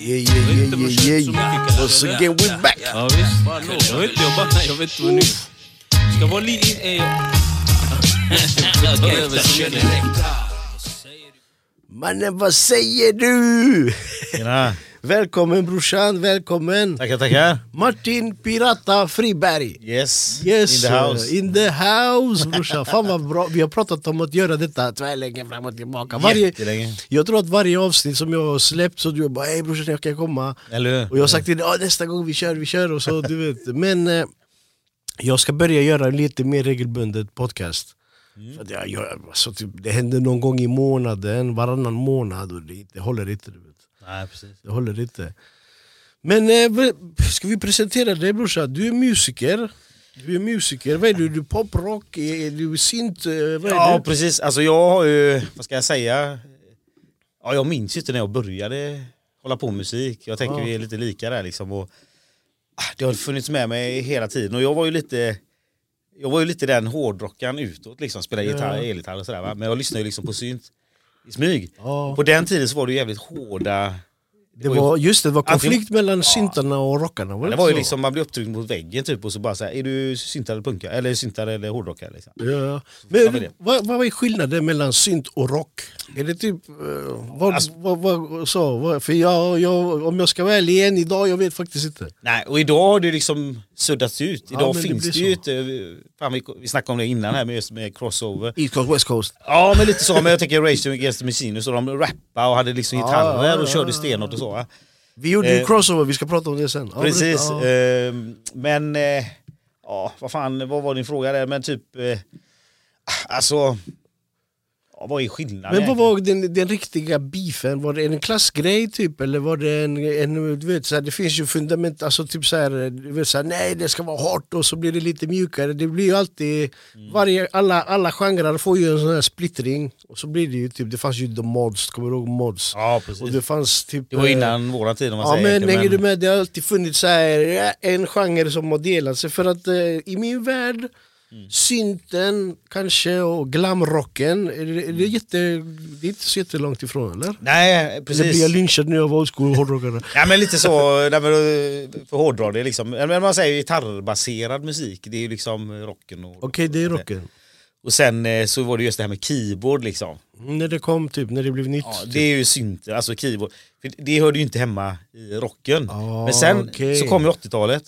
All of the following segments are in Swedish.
Yeah, yeah, yeah, yeah, yeah. Once again we back. Ja visst. Fan, no. Jag vet inte, jag bara, jag vet inte vad nu. Ska vara lite... Eh, ta över så mycket. Mannen vad säger du? Tjena. Välkommen brorsan, välkommen. Tackar, tackar. Martin Pirata Friberg. Yes, Yes, in the house. in the house brorsan. Fan vad bra. Vi har pratat om att göra detta tvärlänge fram och tillbaka. Varje, jag tror att varje avsnitt som jag har släppt så du bara hej brorsan jag kan komma. Och jag har sagt till dig "Ja, nästa gång vi kör, vi kör och så du vet. Men eh, jag ska börja göra lite mer regelbundet podcast. Mm. För jag, jag, alltså, typ, det händer någon gång i månaden, varannan månad och det, det håller inte. Nej, precis. Det håller inte. Men eh, ska vi presentera dig brorsan? Du är musiker. Du är musiker. Vad är du? Du är poprock? Är du synt? Eh, Vad är Ja, du? precis. Alltså jag har ju, vad ska jag säga? Ja, jag minns inte när jag började hålla på med musik. Jag tänker Ja. vi är lite lika där liksom. Och, ah, det har funnits med mig hela tiden och jag var ju lite jag var ju lite den hårdrockaren utåt liksom, spelade Ja. gitarr, elgitarr och sådär va? Men jag lyssnade ju liksom på synt i smyg. Ja. På den tiden så var det ju jävligt hårda Det var, just det, det var konflikt mellan syntarna och rockarna. Var det, Det var ju liksom, man blev upptryckt mot väggen typ och så bara såhär, är du syntare eller punka? Eller syntare eller hårdrockare? Liksom. Ja. Ja, Men, vad, vad är skillnaden mellan synt och rock? Är det typ... eh, vad, Alltså- vad, vad, så, för jag, jag, om jag ska vara ärlig igen idag, jag vet faktiskt inte. Nej, och idag har det liksom suddats ut. Ja, Idag det finns blir det, ju inte, fan vi, vi snackade om det innan här med, just med crossover. East Coast, West Coast. Ja men lite så, men jag tänker Rage Against the Machine, så de rappade och hade liksom gitarrer ja, och körde stenhårt och så. va? Vi gjorde ju Eh, crossover, vi ska prata om det sen. Ja, Precis, ehm, men eh, ja, vad fan, vad var din fråga där? Men typ, eh, alltså, vad är skillnaden? Men vad var den, den riktiga beefen? Var det en klassgrej typ? Eller var det en, en du vet, så här, det finns ju fundament, alltså typ så här, du vet, så här, nej det ska vara hårt och så blir det lite mjukare. Det blir ju alltid, Mm. varje, alla, alla genrer får ju en sån här splittring. Och så blir det ju typ, det fanns ju the mods, kommer du ihåg mods? Ja precis. Och det fanns typ... Det var eh, innan våran tid om man Ja säger men egentligen, hänger du med, det har alltid funnits så här, ja, en genre som har delat sig för att eh, i min värld Mm. Synten kanske och glamrocken, är det, är det, jätte, det är inte så jättelångt ifrån eller? Nej Eller blir jag precis. lynchad nu av old school hårdrockare? Ja men lite så, för hårdra det liksom. Men man säger gitarrbaserad musik, det är ju liksom rocken. Okej det är rocken. och sen eh, så var det just det här med keyboard liksom. Mm, när det kom typ, när det blev nytt. Ja, typ. det är ju synter, alltså keyboard. För det hörde ju inte hemma i rocken. Ah, Men sen okej. så kom ju 80-talet.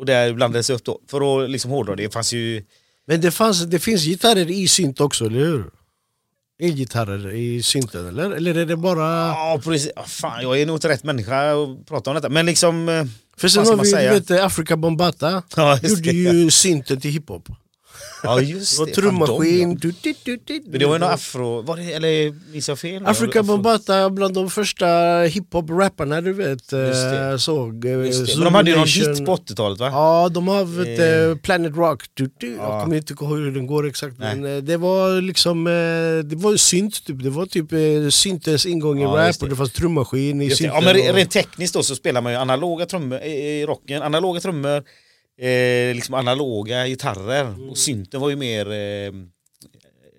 Och där blandades det upp då. För att liksom hårdra det, fanns ju... Men det, fanns, det finns gitarrer i synt också, eller hur? Elgitarrer i synten eller? Eller är det bara... Ja precis, fan jag är nog inte rätt människa att prata om detta. Men liksom... eh, För sen har vi, säga? vet Africa Bombata, Ja, gjorde ju synten till hiphop. Ja just Det trummaskin. de, du, du, du, du, ja. Men det var ju någon afro... Var det, eller minns jag fel? Africa Afro- Bombata bland de första hiphop-rapparna du vet. eh, Så, eh, Men de hade ju någon hit på 80-talet va? Ja, de har vet, Eh. Planet Rock. Du, du. Jag Ja. kommer inte ihåg hur den går exakt. Nej. Men eh, det var liksom Det var synt typ. Det var typ syntens ingång i Ja, rap och det fanns trummaskin i synten. Ja, men rent tekniskt då så spelar man ju analoga trummor i rocken, analoga trummor, eh, liksom analoga gitarrer Mm. och synten var ju mer, eh,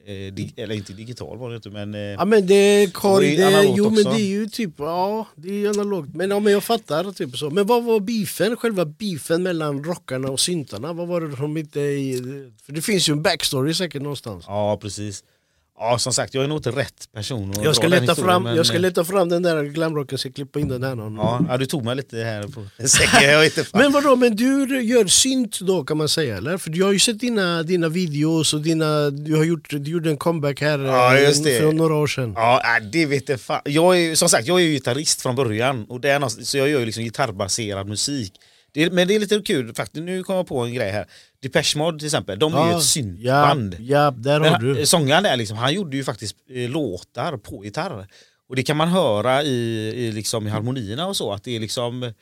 eh, dig, eller inte digital var det inte men... Eh, Ja men det, Kari, Det det, jo men det är ju typ, ja det är analogt. Men, ja, men jag fattar typ så. Men vad var beefen, själva beefen mellan rockarna och syntarna? Vad var det som inte, för det finns ju en backstory säkert någonstans. Ja precis. Ja som sagt jag är nog inte rätt person Jag ska, leta historien, fram, men, jag ska eh, leta fram den där glamrocken, ska klippa in den här någon. Ja, ja, du tog mig lite här på säcken. Men vadå, men du gör synt då kan man säga eller? För jag har ju sett dina, dina videos och dina, du har gjort, du gjorde en comeback här Ja, eh, just det. för några år sedan. Ja, nej, det vet jag fan. Jag är, som sagt, jag är ju gitarrist från början och det är någonstans- så jag gör ju liksom gitarrbaserad musik. Det men det är lite kul, faktiskt, nu kommer jag på en grej här. Depeche Mode till exempel, de är ju ett syntband. Ja, ja, där Men har du. han- Sångaren där, liksom, han gjorde ju faktiskt eh, låtar på gitarr. Och det kan man höra i, i, liksom, i harmonierna och så, att det är liksom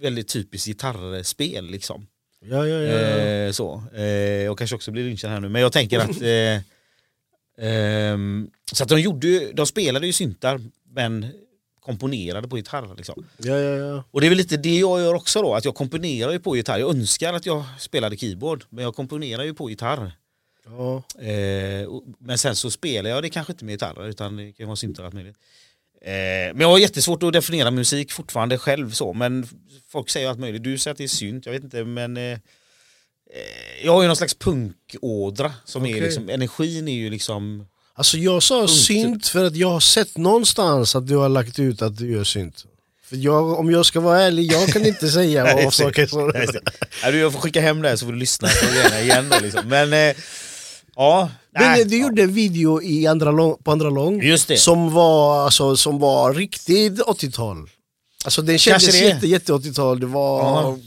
väldigt typiskt gitarrspel. Liksom. Ja, ja, ja. ja. Eh, så. Eh, jag kanske också blir lynchad här nu, men jag tänker att... Eh, ehm, så att de, gjorde, de spelade ju syntar, men komponerade på gitarr. Liksom. ja, ja, ja. Och det är väl lite det jag gör också då, att jag komponerar ju på gitarr. Jag önskar att jag spelade keyboard, men jag komponerar ju på gitarr. ja. Eh, och- men sen så spelar jag det kanske inte med gitarrer, utan det kan vara syntar allt möjligt. Eh, men jag har jättesvårt att definiera musik fortfarande själv så, men folk säger allt möjligt. Du säger att det är synt, jag vet inte men eh, eh jag har ju någon slags punkådra som okay. är liksom, energin är ju liksom Alltså jag sa punkt. synt för att jag har sett någonstans att du har lagt ut att du gör synt. För jag, om jag ska vara ärlig, jag kan inte säga vad saker så. Ja, du får skicka hem det så får du lyssna på det igen då, liksom. Men eh, ja, men du gjorde en video i andra lång, på andra lång Som, var, alltså, som var riktigt 80-tal. Alltså den kändes jätte, jätte 80-tal, det var Aha.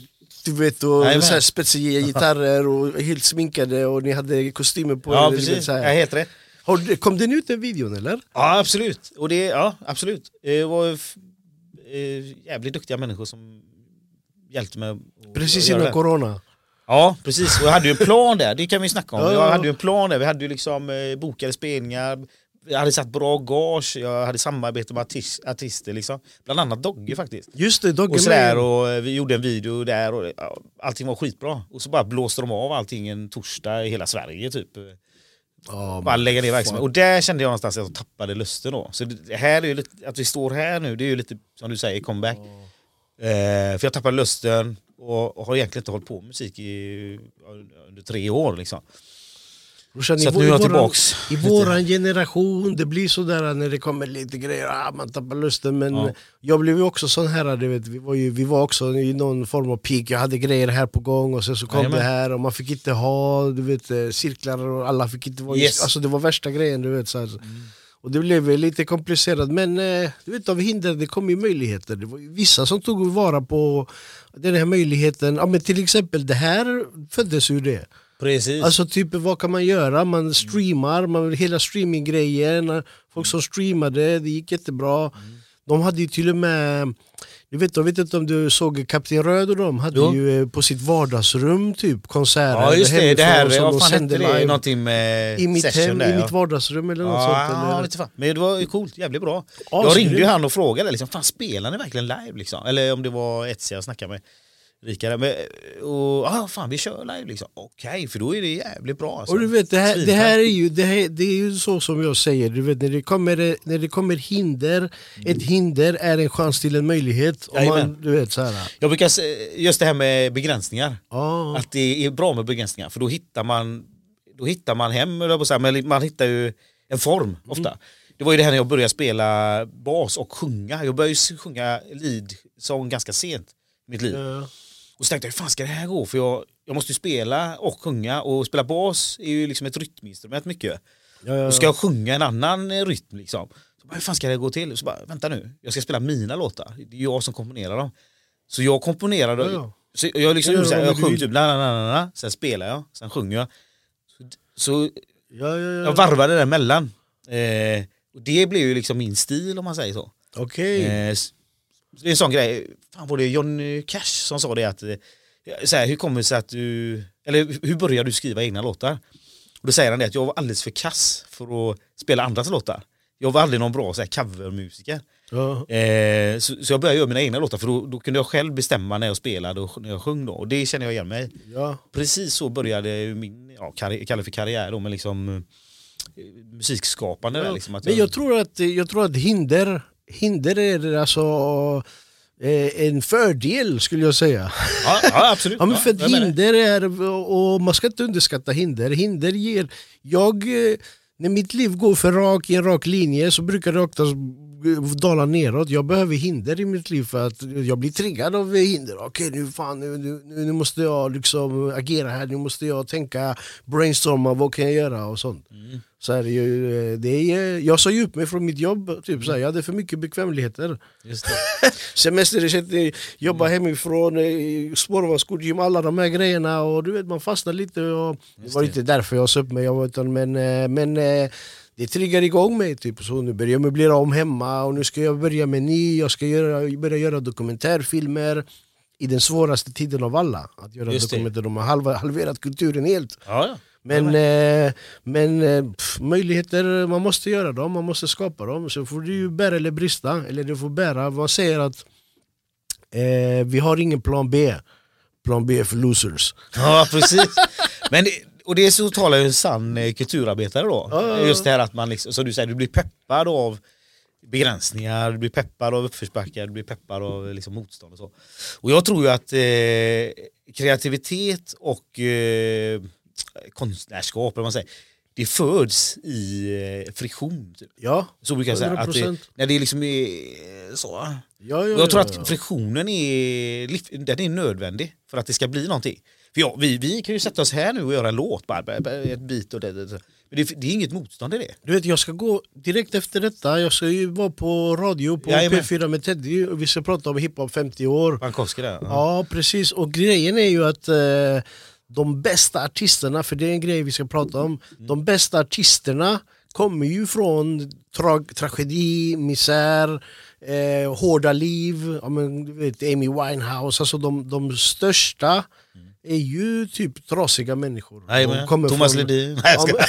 du vet, och så här spetsiga gitarrer och helt sminkade och ni hade kostymer på ja, er. Precis. Så här. Ja, helt rätt. Har, kom den ut den videon eller? Ja absolut, och det, ja, absolut. Det var eh, jävligt duktiga människor som hjälpte mig. Precis innan corona. Ja precis, och jag hade ju en plan där, det kan vi snacka om. Jag hade ju en plan där, vi hade ju liksom eh, bokade spelningar, jag hade satt bra gage, jag hade samarbete med artist, artister liksom. Bland annat Dogge faktiskt. Just det, Dogge Och sådär och eh, vi gjorde en video där och ja, allting var skitbra. Och så bara blåste de av allting en torsdag i hela Sverige typ. Oh, bara lägga ner verksamhet. Och där kände jag någonstans att jag tappade lusten då. Så det här är ju lite, att vi står här nu, det är ju lite som du säger, comeback. Oh. Eh, för jag tappade lusten, och, och har egentligen inte hållit på med musik i, under tre år. Liksom. Brorsan, så nu är jag tillbaks. I våran generation, det blir sådär när det kommer lite grejer, ah, man tappar lusten. Men ja. jag blev ju också sån här, du vet, vi, var ju, vi var också i någon form av peak, jag hade grejer här på gång och sen så kom Jajamän. det här och man fick inte ha du vet, eh, cirklar och alla fick inte vara yes. alltså Det var värsta grejen. Du vet, så mm. Och det blev lite komplicerat men eh, du vet, av hinder det kom ju möjligheter. Det var ju vissa som tog vara på den här möjligheten. Ja, men till exempel det här föddes ur det. Precis. Alltså typ vad kan man göra? Man streamar, man, hela streaminggrejen, folk som streamade, det gick jättebra. Mm. De hade ju till och med jag vet, jag vet inte om du såg Kapten Röd och de hade jo. ju eh, på sitt vardagsrum typ konserter Ja just det, det här, vad fan hette det? Någonting med I mitt hem, där, i mitt vardagsrum eller något ja, sånt. Eller? Fan. Men det var ju coolt, jävligt bra. Ja, jag ringde ju han och frågade, liksom, fan spelar ni verkligen live? Liksom? Eller om det var Etsy jag snackade med rikare. Men, och, ah, fan vi kör live liksom. Okej, okay, för då är det jävligt bra. Alltså. Och du vet, det här, det här, är ju, det, här, det är ju så som jag säger, du vet, när, det kommer, när det kommer hinder, mm. ett hinder är en chans till en möjlighet. Om man, du vet, så här. Jag brukar säga, just det här med begränsningar, ah. att det är bra med begränsningar för då hittar man, då hittar man hem, men man hittar ju en form ofta. Mm. Det var ju det här när jag började spela bas och sjunga. Jag började ju sjunga lead-sång ganska sent i mitt liv. Ja. Och så tänkte jag, hur fan ska det här gå? För jag, jag måste ju spela och sjunga och spela bas är ju liksom ett rytminstrument mycket. Ja, ja, Och ska jag sjunga en annan rytm liksom. Så bara, hur fan ska det gå till? Så bara, vänta nu, jag ska spela mina låtar. Det är jag som komponerar dem. Så jag komponerade, ja, så jag, liksom, ja, jag sjöng typ na, na, na, na, sen spelar jag, sen sjunger jag. Så, så jag varvade det mellan. Eh, och det blev ju liksom min stil om man säger så. Okej. Okay. Eh, det är en sån grej, fan var det Johnny Cash som sa det att, eh, så här, hur kommer det sig att du, eller hur börjar du skriva egna låtar? Och då säger han det att jag var alldeles för kass för att spela andras låtar. Jag var aldrig någon bra så här, covermusiker. Ja. Eh, så, så, jag började göra mina egna låtar för då, då, kunde jag själv bestämma när jag spelade och när jag sjöng då. Och det känner jag igen mig ja. Precis så började min, ja, karri kallar för karriär då, men liksom eh, musikskapande. Ja. liksom, att jag... Men jag tror att, jag tror att hinder hinder är alltså eh, en fördel skulle jag säga. Ja, ja absolut. ja, men för ja, hinder är, och man ska inte underskatta hinder. Hinder ger, jag, eh, när mitt liv går för rak i en rak linje så brukar det oftast dala neråt. Jag behöver hinder i mitt liv för att jag blir triggad av hinder. Okej nu fan, nu, nu, nu måste jag liksom agera här, nu måste jag tänka, brainstorma, vad kan jag göra och sånt. Mm. Så är det ju, eh, det är, jag sa ju upp mig från mitt jobb, typ, så här, jag hade för mycket bekvämligheter. Semesterersättning, jobba mm. hemifrån, eh, spårvagnsskor, gym, alla de här grejerna. Och du vet, man fastnar lite. Och, det var inte därför jag sa upp mig, utan, men, eh, men det triggar igång mig. Typ. Så nu börjar jag möblera om hemma och nu ska jag börja med ny, jag ska göra, börja göra dokumentärfilmer i den svåraste tiden av alla. Att göra dokumentärer, de har halverat kulturen helt. Ja, ja. Men, eh, men eh, pff, möjligheter, man måste göra dem, man måste skapa dem. Så får du bära eller brista, eller du får bära. Man säger att eh, vi har ingen plan B. Plan B är för losers. Ja precis. Men och det så talar ju en sann eh, kulturarbetare då. Ja, Just det här att man, liksom, som du säger, du blir peppad av begränsningar, du blir peppad av uppförsbackar, du blir peppad av liksom, motstånd och så. Och jag tror ju att eh, kreativitet och eh, konstnärskap, man säger, det föds i eh, friktion. Typ. Ja, så brukar jag säga. Att det, när det liksom är så. Ja, ja, jag tror att friktionen är, den är nödvändig för att det ska bli någonting. För ja, vi, vi kan ju sätta oss här nu och göra en låt, bara, ett bit och det, det. Men det, det, är inget motstånd i det. Du vet, jag ska gå direkt efter detta, jag ska ju vara på radio på Jajamän. P4 med Teddy och vi ska prata om hiphop 50 år. Bankowski där. Ja. ja, precis. Och grejen är ju att eh, de bästa artisterna, för det är en grej vi ska prata om, mm. de bästa artisterna kommer ju från tra tragedi, misär, eh, hårda liv, ja, men, du vet, Amy Winehouse, alltså de, de största. Är ju typ trasiga människor. Nej, Thomas från, Ledin. Nej, jag ska.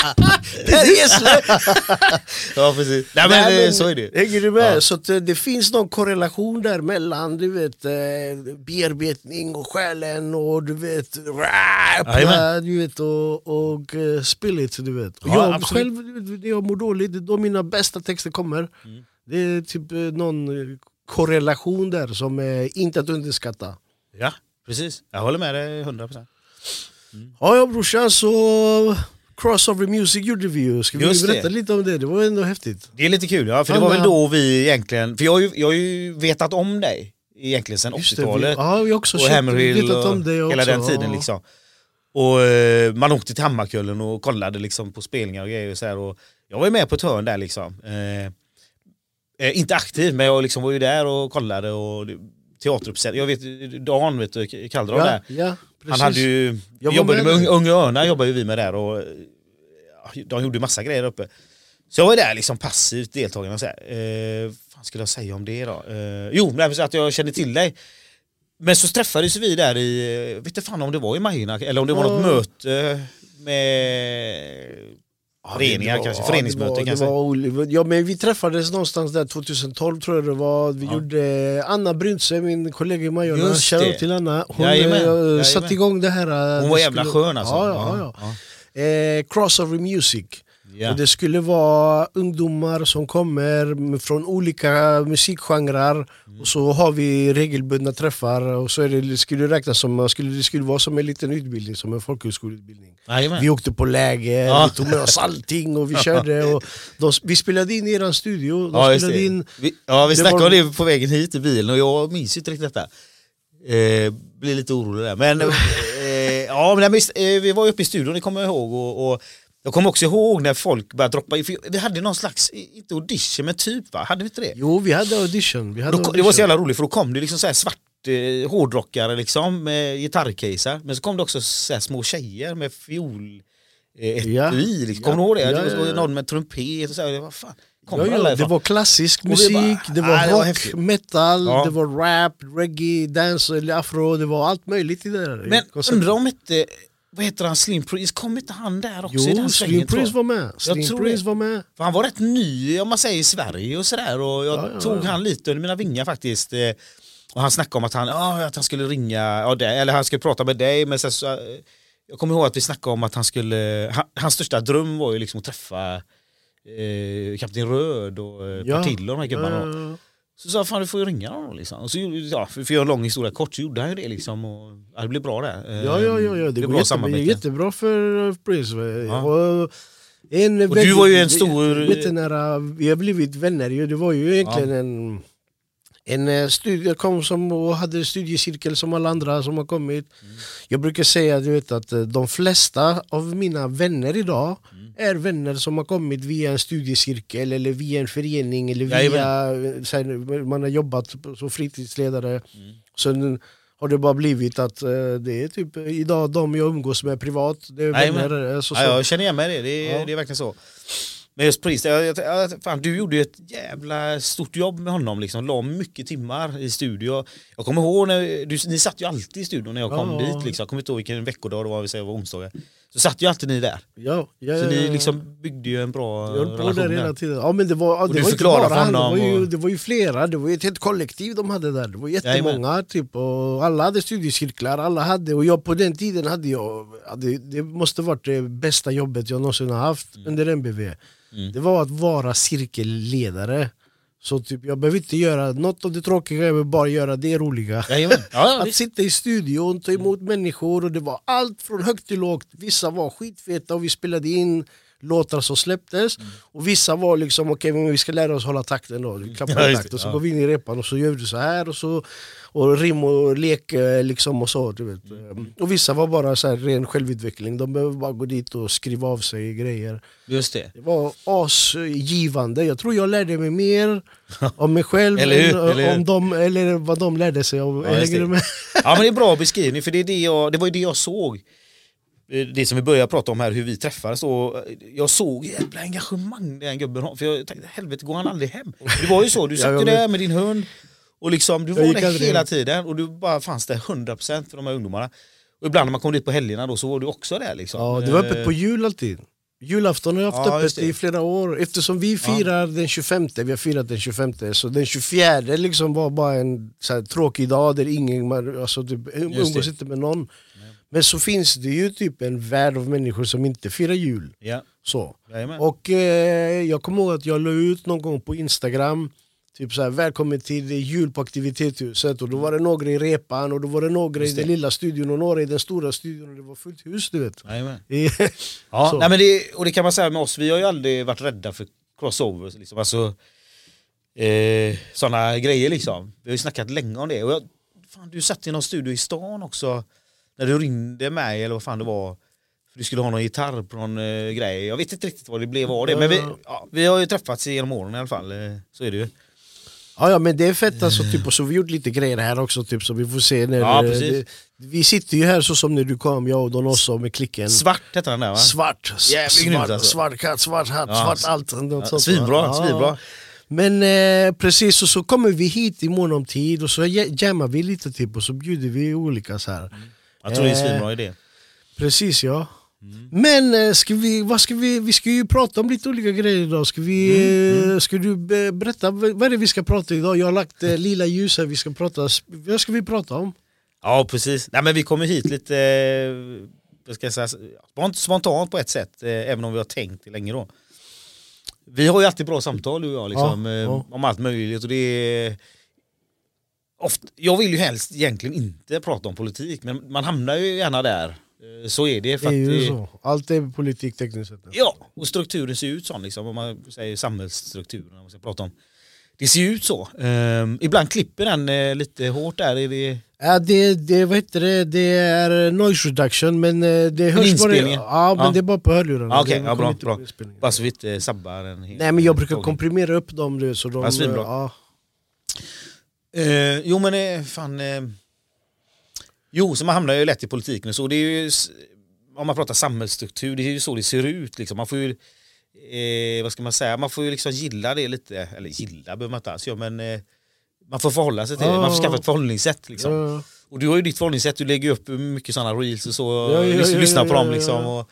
ja precis. Nej, men, Nej, men, så är det. Hänger du med? Ja. Så det, det, finns någon korrelation där mellan du vet, eh, bearbetning och själen och du vet rap, ja, du vet, och, och spirit. Du vet. Ja, jag absolut. själv, när jag mår dåligt, då mina bästa texter kommer. Mm. Det är typ någon korrelation där som är inte att underskatta. Ja, precis. Jag håller med dig 100%. Mm. Ja, ja brorsan, så Crossover Music gjorde vi ju, ska vi Just berätta det. lite om det? Det var ändå häftigt. Det är lite kul, ja, för det var väl då vi egentligen, för jag har ju, jag har ju vetat om dig egentligen sedan 80-talet. Ja, vi har också och vetat om dig också. Hela den tiden liksom. Och eh, man åkte till Hammarkullen och kollade liksom på spelningar och grejer och så här, och Jag var ju med på ett hörn där liksom. Eh, eh, inte aktiv, men jag liksom var ju där och kollade och teateruppsättning. Jag vet, Dan vet du, Kalldrag ja, där. Ja. Han hade ju, jag jobbade med, med Unga Örnar jobbade vi med där och de gjorde massa grejer uppe. Så jag var där liksom passivt deltagande och så här. Eh, vad skulle jag säga om det då? Eh, jo, men att jag kände till dig. Men så träffades vi där i, vet inte fan om det var i Majorna eller om det var något möte med föreningar var, kanske, föreningsmöte kanske? Var, ja men vi träffades någonstans där 2012 tror jag det var. Vi ja. gjorde Anna Bryntse, min kollega i Majorna, shoutout till Anna. Hon Jajamän. Eh, satte igång det här. Eh, Hon var jävla skön alltså. Ja, ja, ja. Eh, crossover music. Yeah. Och det skulle vara ungdomar som kommer från olika musikgenrer mm. och så har vi regelbundna träffar och så är det, skulle det räknas som, skulle, det skulle vara som en liten utbildning, som en folkhögskoleutbildning. Vi åkte på läger, ja. vi tog med oss allting och vi körde. Och de, vi spelade in i er studio. Ja, spelade in, vi, ja, vi snackade var... om det på vägen hit i bilen och jag minns inte riktigt detta. Eh, blir lite orolig där. Men, eh, ja, men eh, vi var uppe i studion, det kommer jag ihåg. Och, och jag kommer också ihåg när folk började droppa in, vi hade någon slags, inte audition men typ va? Hade vi inte det? Jo vi hade audition. Vi hade då, audition. Det var så jävla roligt för då kom det liksom så här svart eh, hårdrockare liksom med gitarrcaser men så kom det också så här små tjejer med fiol eh, ja. liksom. Kommer ja. du ihåg det? Ja, det var någon med trumpet och så här, vad fan? Ja, ja, det var klassisk musik, bara, det var ah, rock, det var metal, ja. det var rap, reggae, dance, eller afro, det var allt möjligt i det där Men undrar om inte vad heter han, Slim Priest, kom inte han där också? Jo, Slim Priest var med. Slim Priest var med. För han var rätt ny om man säger i Sverige och sådär och jag ja, ja, tog han lite under mina vingar faktiskt. Eh, och han snackade om att han, ja, att han skulle ringa, ja, det, eller han skulle prata med dig. Men så, så, jag kommer ihåg att vi snackade om att han skulle, han, hans största dröm var ju liksom att träffa eh, Kapten Röd och eh, ja. Partille och de här gubbarna. Så sa fan du får ju ringa honom liksom. Och så, ja, för att göra en lång historia kort så gjorde han ju det liksom. Och, ja, det blev bra det. Ja, ja, ja, ja. det, det går jättebra, jättebra för Prince. Ja. En och du var ju en stor... Jättenära, vi har blivit vänner ju. Det var ju egentligen ja. en en eh, studie, kom som och hade studiecirkel som alla andra som har kommit. Mm. Jag brukar säga du vet, att eh, de flesta av mina vänner idag mm. är vänner som har kommit via en studiecirkel eller via en förening eller via, eh, här, man har jobbat som fritidsledare. Mm. Sen har det bara blivit att det är typ idag de jag umgås med privat, det är vänner. Så, så. Ja, jag känner igen mig det, det är, ja. det är verkligen så. Men just Priest, jag, jag, fan, du gjorde ju ett jävla stort jobb med honom, liksom. la mycket timmar i studio. Jag kommer ihåg, när, du, ni satt ju alltid i studion när jag kom ja. dit, liksom. jag kommer inte ihåg vilken veckodag det var, vi säger, var onsdagar. Så satt ju alltid ni där. Ja, ja, så ni liksom byggde ju en bra jag relation där hela tiden. Ja, men det var, och det var förklarade för honom. Det var, ju, det var ju flera, det var ju ett helt kollektiv de hade där. Det var jättemånga typ, och alla hade studiecirklar, alla hade, och jag på den tiden hade jag, det, det måste varit det bästa jobbet jag någonsin har haft mm. under MBV. Mm. det var att vara cirkelledare. Så typ, jag behöver inte göra något av det tråkiga, jag behöver bara göra det roliga. Ja, att sitta i studion, ta emot människor och det var allt från högt till lågt. Vissa var skitfeta och vi spelade in låtar som släpptes. Mm. Och vissa var liksom, okej okay, vi ska lära oss hålla takten då. Klappar ja, takt och så ja. går vi in i repan och så gör vi så här och så och rim och lek liksom och så. Du vet. Mm. Och vissa var bara så här, ren självutveckling, de behöver bara gå dit och skriva av sig grejer. Just det. det var asgivande, jag tror jag lärde mig mer om mig själv eller hur, eller om dem, eller vad de lärde sig om. Ja, ja men det är bra beskrivning för det, är det, jag, det var ju det jag såg det som vi började prata om här, hur vi träffades då. Jag såg jävla engagemang den gubben har. För jag tänkte, helvete går han aldrig hem? Det var ju så, du satt ju där med din hund och liksom, du var där hela tiden och du bara fanns där 100% för de här ungdomarna. Och ibland när man kom dit på helgerna då så var du också där liksom. Ja, det var öppet på jul alltid. Julafton har jag haft ja, öppet i flera år. Eftersom vi firar ja. den 25, vi har firat den 25, så den 24 liksom var bara en här, tråkig dag där ingen alltså, typ, umgås inte med någon. Men så finns det ju typ en värld av människor som inte firar jul. Ja. Så. Och eh, jag kommer ihåg att jag la ut någon gång på Instagram Typ så här, välkommen till jul på aktivitetshuset och då var det några i repan och då var det några i den lilla studion och några i den stora studion och det var fullt hus du vet. ja, nej, men det, och det kan man säga med oss, vi har ju aldrig varit rädda för crossovers. Liksom. Alltså, eh, sådana grejer liksom. Vi har ju snackat länge om det. Och jag, fan, du satt i någon studio i stan också när du ringde mig eller vad fan det var. För du skulle ha någon gitarr på någon eh, grej. Jag vet inte riktigt vad det blev av det. Men vi, ja, vi har ju träffats genom åren i alla fall. Eh, så är det ju. Ja, ja men det är fett alltså, typ, och så har vi gjort lite grejer här också typ, så vi får se när ja, det, Vi sitter ju här så som när du kom, jag och Donoso med klicken Svart heter den där va? Svart, svart, alltså. svart katt, svart hatt, ja. svart allt ja, Svinbra, ja. svinbra Men eh, precis, och så kommer vi hit i mån om tid och så jammar vi lite typ och så bjuder vi olika så här. Jag tror det är en svinbra idé Precis ja Mm. Men eh, ska vi, vad ska vi, vi ska ju prata om lite olika grejer idag. Ska, vi, mm. Mm. ska du berätta vad är det vi ska prata idag? Jag har lagt eh, lila ljus här, vi ska prata, vad ska vi prata om? Ja precis, Nej, men vi kommer hit lite eh, ska jag säga, spontant på ett sätt, även om vi har tänkt länge då. Vi har ju alltid bra samtal du och jag liksom, ja, ja. om allt möjligt och det är ofta, Jag vill ju helst egentligen inte prata om politik men man hamnar ju gärna där Eh, så är det. För det är ju så. Allt är politik tekniskt sett. Ja, och strukturen ser ut så liksom, om man säger samhällsstrukturen. Om man ska prata om. Det ser ut så. Um, ibland klipper den uh, lite hårt där. Är det... Ja, det, det, vad heter det, det är noise reduction men uh, det hörs bara, ja, men ja. det är bara på hörlurarna. Ah, okay, ja, bra, bra. Bara så vi inte sabbar den. Nej men jag brukar komprimera upp dem så de... Ja, ja. Uh, jo men fan... Jo, så man hamnar ju lätt i politiken så. Det är ju, om man pratar samhällsstruktur, det är ju så det ser ut. Liksom. Man får ju, eh, vad ska man säga, man får ju liksom gilla det lite. Eller gilla behöver man inte alls göra, men eh, man får förhålla sig till det. Man får skaffa ett förhållningssätt. Liksom. Och du har ju ditt förhållningssätt, du lägger upp mycket sådana reels och så, ja, ja, ja, lyssnar på dem liksom. Och,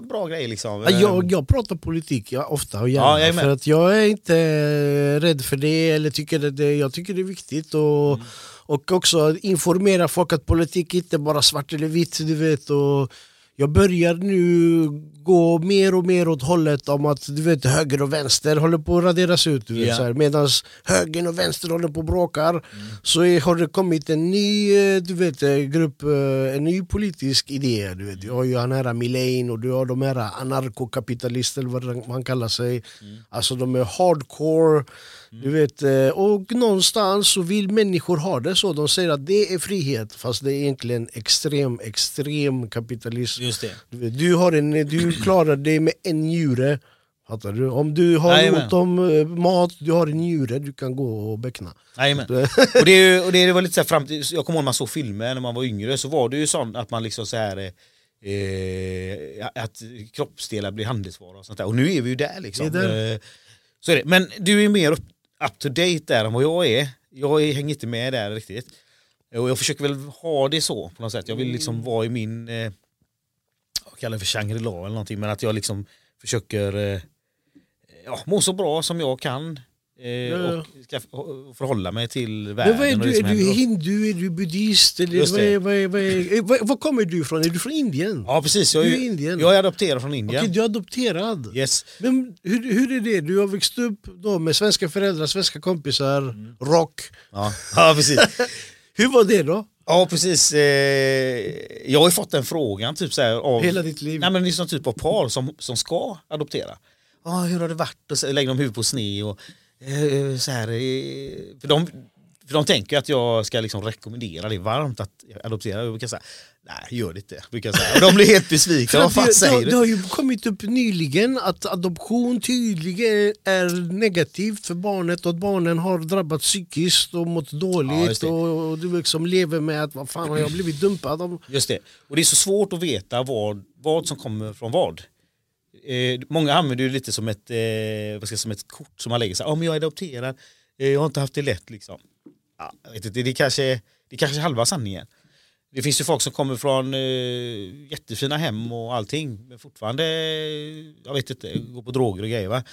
bra grejer liksom. Jag, jag pratar politik ja, ofta och gärna, för att jag är inte rädd för det, eller tycker det, jag tycker det är viktigt. Och, mm och också informera folk att politik inte bara svart eller vitt. Du vet, och jag börjar nu gå mer och mer åt hållet om att du vet, höger och vänster håller på att raderas ut. Yeah. Medan höger och vänster håller på och bråkar mm. så har det kommit en ny eh, du vet, eh, grupp, eh, en ny politisk idé. Du, vet. du har ju han här Milane och du har de här anarkokapitalister, vad man kallar sig. Mm. Alltså de är hardcore du vet, eh, och någonstans så vill människor ha det så. De säger att det är frihet fast det är egentligen extrem, extrem kapitalism. Just det. Du, vet, du, har en, du klarar dig med en njure. Fattar du? Om du har Jajamän. ont om uh, mat, du har en njure, du kan gå och beckna. Jajamän. och det, och det var lite så här fram till, jag kommer ihåg när man såg filmer när man var yngre så var det ju sånt att man liksom så här eh, att kroppsdelar blir handelsvara och sånt där. Och nu är vi ju där liksom. Är eh, så är det. Men du är mer upp, up to date där än vad jag är. Jag hänger inte med där riktigt. Och jag försöker väl ha det så på något sätt. Jag vill liksom mm. vara i min, eh, jag kallar det för Shangri-La eller någonting, men att jag liksom försöker eh, ja, må så bra som jag kan. Eh, och ska förhålla mig till världen. Men vad är du, är du hindu, är du buddhist? Eller vad, är, vad, är, vad, är, vad, vad, kommer du ifrån? Är du från Indien? Ja precis, jag är, Indien. jag är adopterad från Indien. Okej, du är adopterad? Yes. Men hur, hur är det? Du har växt upp då med svenska föräldrar, svenska kompisar, mm. rock. Ja, ja precis. hur var det då? Ja precis, eh, jag har ju fått den frågan typ så här, av, Hela ditt liv? Nej men det är sån typ av par som, som ska adoptera. Ah, hur har det varit? Och så lägger de huvudet på sne och eh, så här, eh, för, de, för de tänker att jag ska liksom rekommendera det varmt att adoptera. Jag brukar säga, nej gör det inte. Brukar säga. De blir helt besvikna, vad fan säger du? Det har ju kommit upp nyligen att adoption tydligen är negativt för barnet och att barnen har drabbats psykiskt och mått dåligt ja, och, och, du liksom lever med att vad fan har jag blivit dumpad? Av? Just det, och det är så svårt att veta vad, vad som kommer från vad eh, många använder det lite som ett, eh, vad ska jag, som ett kort som man lägger sig. Om jag är adopterad, eh, jag har inte haft det lätt liksom. Ja, vet inte, det, är kanske, det är kanske halva sanningen. Det finns ju folk som kommer från eh, jättefina hem och allting men fortfarande, jag vet inte, går på droger och grejer va.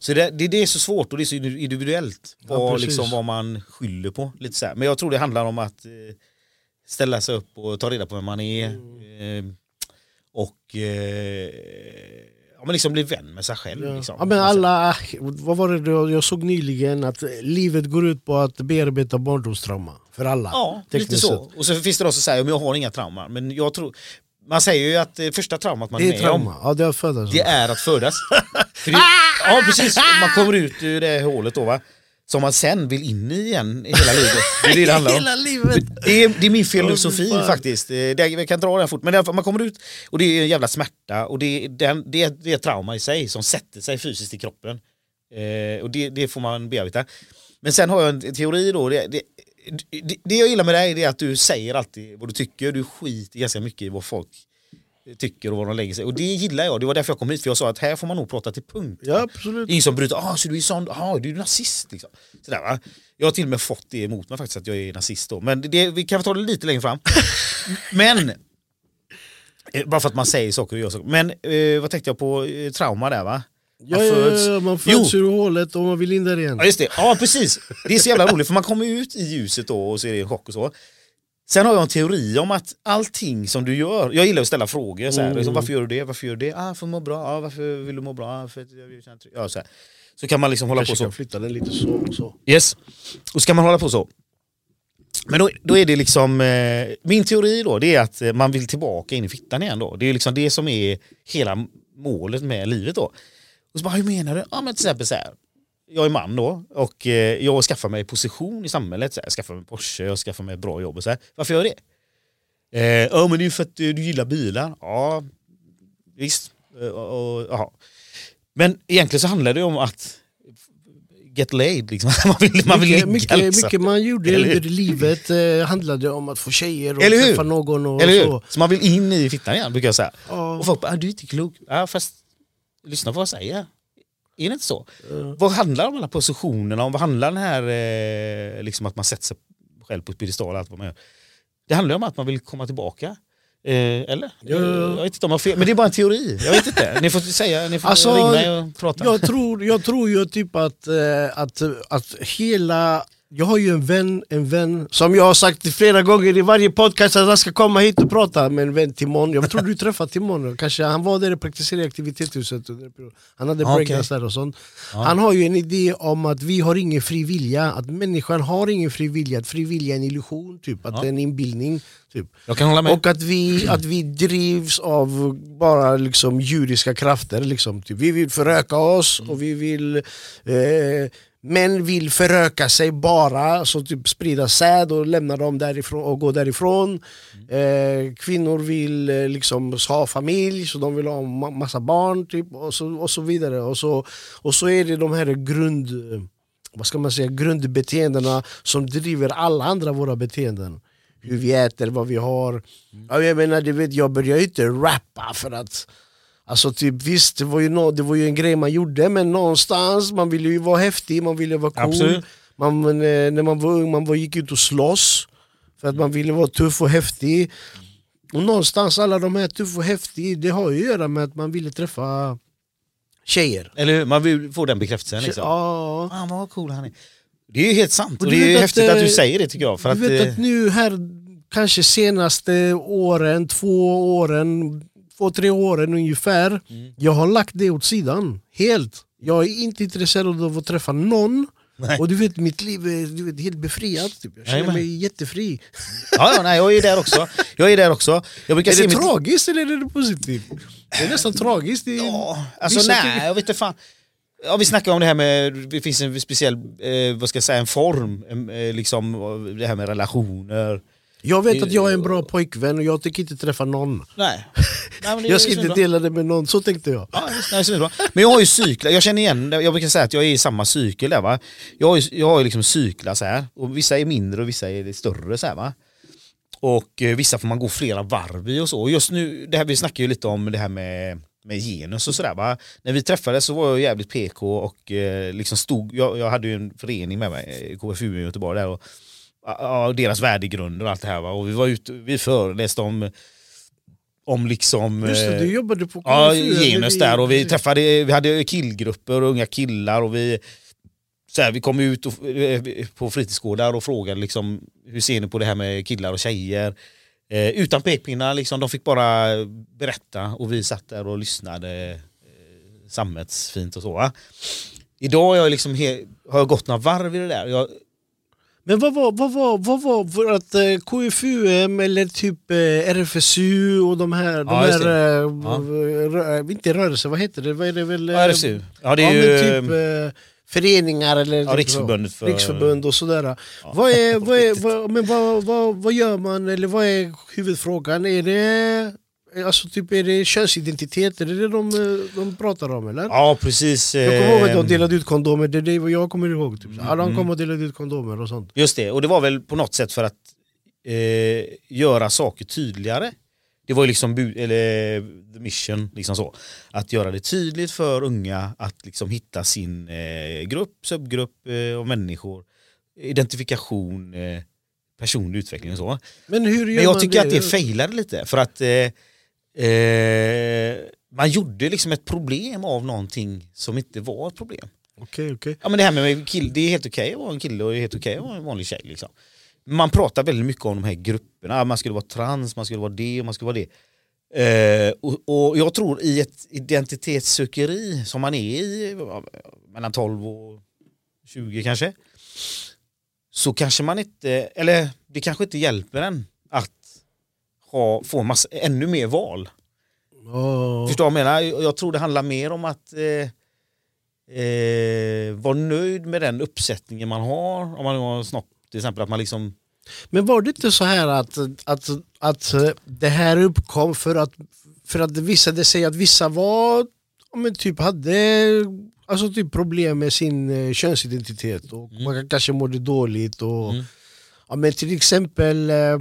Så det, det, det är så svårt och det är så individuellt ja, liksom, vad man skyller på. Lite så här. Men jag tror det handlar om att eh, ställa sig upp och ta reda på vem man är. Mm. Eh, och eh, men liksom bli vän med sig själv. Ja. Liksom. Ja, men alla, vad var det då? jag såg nyligen? Att livet går ut på att bearbeta barndomstrauma. För alla. Ja, lite så. Och så finns det de som säger att jag har inga trauman. Men jag tror, man säger ju att det första traumat man är, är med trauma. om ja, det, är att födas. det är att födas. det, ja precis, man kommer ut ur det hålet då va som man sen vill in i igen hela livet. Det är det det handlar om. hela livet. Det är, det är min filosofi oh, faktiskt. Det, jag kan dra den fort, men man kommer ut och det är en jävla smärta och det, det, det, det är ett trauma i sig som sätter sig fysiskt i kroppen. Eh, och det, det får man bearbeta. Men sen har jag en teori då. Det, det, det, det jag gillar med dig är att du säger alltid vad du tycker. Du skiter ganska mycket i vad folk tycker och vad de lägger sig. Och det gillar jag. Det var därför jag kom hit. För jag sa att här får man nog prata till punkt. Ja, absolut. Ingen som bryter, ah, så du är sån, ah, du är nazist. Liksom. Sådär, va? Jag har till och med fått det emot mig faktiskt att jag är nazist då. Men det, vi kan ta det lite längre fram. Men, eh, bara för att man säger saker och gör saker. Men eh, vad tänkte jag på, eh, trauma där va? Ja, ja, ja, man föds ur hålet och man vill in där igen. Ja just det, ja precis. Det är så jävla roligt för man kommer ut i ljuset då och så är det en chock och så. Sen har jag en teori om att allting som du gör, jag gillar att ställa frågor. Så här, mm. liksom, varför gör du det? Varför gör du det? Ah, för att må bra. Ah, varför vill du må bra? För att jag ja, så, här. så kan man liksom hålla Kanske på så. kan flytta den lite så och så. Yes. Och så kan man hålla på så. Men då, då är det liksom, eh, min teori då det är att eh, man vill tillbaka in i fittan igen då. Det är liksom det som är hela målet med livet då. Och så bara, hur menar du? Ja men till exempel så här jag är man då och eh, jag skaffar mig position i samhället. Så jag skaffar mig Porsche, jag skaffar mig bra jobb och så här. Varför gör jag det? Eh, ja men det är för att eh, du gillar bilar. Ja, visst. Och, och, Men egentligen så handlar det om att get laid. Liksom. Man vill, man vill mycket, ligga, mycket, liksom. mycket man gjorde under livet eh, handlade om att få tjejer och Eller träffa någon. Och Eller så. så man vill in i fittan igen brukar jag säga. Ja. Och folk bara, ah, du är inte klok. Ja, fast lyssna på vad jag säger. Är det inte så? Mm. Vad handlar om alla positionerna om? Vad handlar den här eh, liksom att man sätter sig själv på piedestal allt vad man gör? Det handlar om att man vill komma tillbaka. Eh, eller? Ja. Jag vet inte om jag har fel, men det är bara en teori. Jag vet inte. Ni får säga, ni får alltså, ringa mig och prata. Jag tror, jag tror ju typ att, eh, att, att hela jag har ju en vän, en vän som jag har sagt flera gånger i varje podcast att han ska komma hit och prata med en vän Timon. Jag tror du träffade Timon, kanske han var där och praktiserade i aktivitetshuset. Han hade breakdance okay. där och sånt. Ja. Han har ju en idé om att vi har ingen fri vilja, att människan har ingen fri vilja, att fri vilja är en illusion, typ. att ja. det är en inbildning. Typ. Och att vi, att vi drivs av bara liksom judiska krafter. Liksom, typ. Vi vill föröka oss och vi vill eh, Män vill föröka sig bara, så typ sprida säd och lämna dem därifrån och gå därifrån. Mm. Eh, kvinnor vill eh, liksom ha familj, så de vill ha massa barn typ, och, så, och så vidare. Och så, och så är det de här grund, vad ska man säga, grundbeteendena som driver alla andra våra beteenden. Hur vi äter, vad vi har. Mm. Jag menar, du vet, jag börjar ju inte rappa för att Alltså typ, visst, det var, ju no, det var ju en grej man gjorde men någonstans, man ville ju vara häftig, man ville vara cool. Man, eh, när man var ung man var, gick ut och slåss för att man ville vara tuff och häftig. Och någonstans, alla de här tuff och häftig, det har ju att göra med att man ville träffa tjejer. Eller hur? Man vill få den bekräftelsen. Liksom. Ja. Ah, vad cool han är. Det är ju helt sant. Och, och det är ju häftigt att, att, du eh, säger det tycker jag. För du att, vet att nu här, kanske senaste åren, två åren, två, tre åren ungefär. Mm. Jag har lagt det åt sidan. Helt. Jag är inte intresserad av att träffa någon. Nej. Och du vet, mitt liv är du vet, helt befriat. Typ. Jag känner nej, mig jättefri. Ja, ja, nej, jag är där också. Jag är där också. Jag är det mitt... tragiskt eller är det positivt? Det är nästan tragiskt. Det är... Ja, alltså nej, jag vet inte fan. Ja, vi snackar om det här med, det finns en speciell, eh, vad ska jag säga, en form, eh, liksom det här med relationer. Jag vet att jag är en bra pojkvän och jag tänker inte träffa någon. Nej. Nej jag ska inte dela det med någon, så tänkte jag. Ja, nej, bra. Men jag har ju cyklar, jag känner igen, jag brukar säga att jag är i samma cykel där va. Jag har ju, jag har ju liksom cyklar så här och vissa är mindre och vissa är större så här va. Och eh, vissa får man gå flera varv i och så. Och just nu, det här, vi snackar ju lite om det här med med genus och sådär. Va? När vi träffades så var jag jävligt PK och eh, liksom stod, jag, jag hade ju en förening med mig, eh, KFU i Göteborg där och ja, deras värdegrunder och allt det här. Va? Och vi var ute, vi föreläste om om liksom... Just det, du eh, jobbade på. Ja, genus där och vi träffade, vi hade killgrupper och unga killar och vi så här, vi kom ut och, eh, på fritidsgårdar och frågade liksom, hur ser ni på det här med killar och tjejer? Eh, utan pekpinnar, liksom, de fick bara berätta och vi satt där och lyssnade eh, sammetsfint och så. Va? Idag har jag, liksom har jag gått några varv i det där. Jag, men vad var, vad var, vad var för att eh, KFUM eller typ eh, RFSU och de här, de här eh, ja. rö, inte rörelser, vad heter det? Vad är det väl? RFSU. Ja, det är ju... Typ, föreningar eller ja, riksförbundet för... riksförbund och sådär. Ja, vad, är, vad, är, vad, men vad, vad, vad gör man, eller vad är huvudfrågan? Är det Alltså typ är det könsidentitet, är det de, de pratar om eller? Ja precis Jag kommer ihåg att de delade ut kondomer, det är det jag kommer ihåg typ. Alla mm. kom och delade ut kondomer och sånt Just det, och det var väl på något sätt för att eh, göra saker tydligare Det var ju liksom eller, the mission, liksom så. Att göra det tydligt för unga att liksom hitta sin eh, grupp, subgrupp eh, av människor Identifikation, eh, personlig utveckling och så Men, hur Men jag tycker det? att det failade lite för att eh, man gjorde liksom ett problem av någonting som inte var ett problem. Okay, okay. Ja, men det här med kill, det är helt okej att vara en kille och det är helt okej att vara en vanlig tjej. Liksom. Man pratar väldigt mycket om de här grupperna, man skulle vara trans, man skulle vara det och man skulle vara det. Eh, och, och, jag tror i ett identitetssökeri som man är i, mellan 12 och 20 kanske, så kanske man inte, eller det kanske inte hjälper en ha, få massa, ännu mer val. Oh. Förstår du vad jag menar? Jag tror det handlar mer om att eh, eh, vara nöjd med den uppsättningen man har. Om man har snopp till exempel. Att man liksom... Men var det inte så här att, att, att det här uppkom för att, för att det visade sig att vissa var, men typ hade alltså typ problem med sin eh, könsidentitet och mm. man kanske mådde dåligt. Och, mm. ja, men till exempel eh,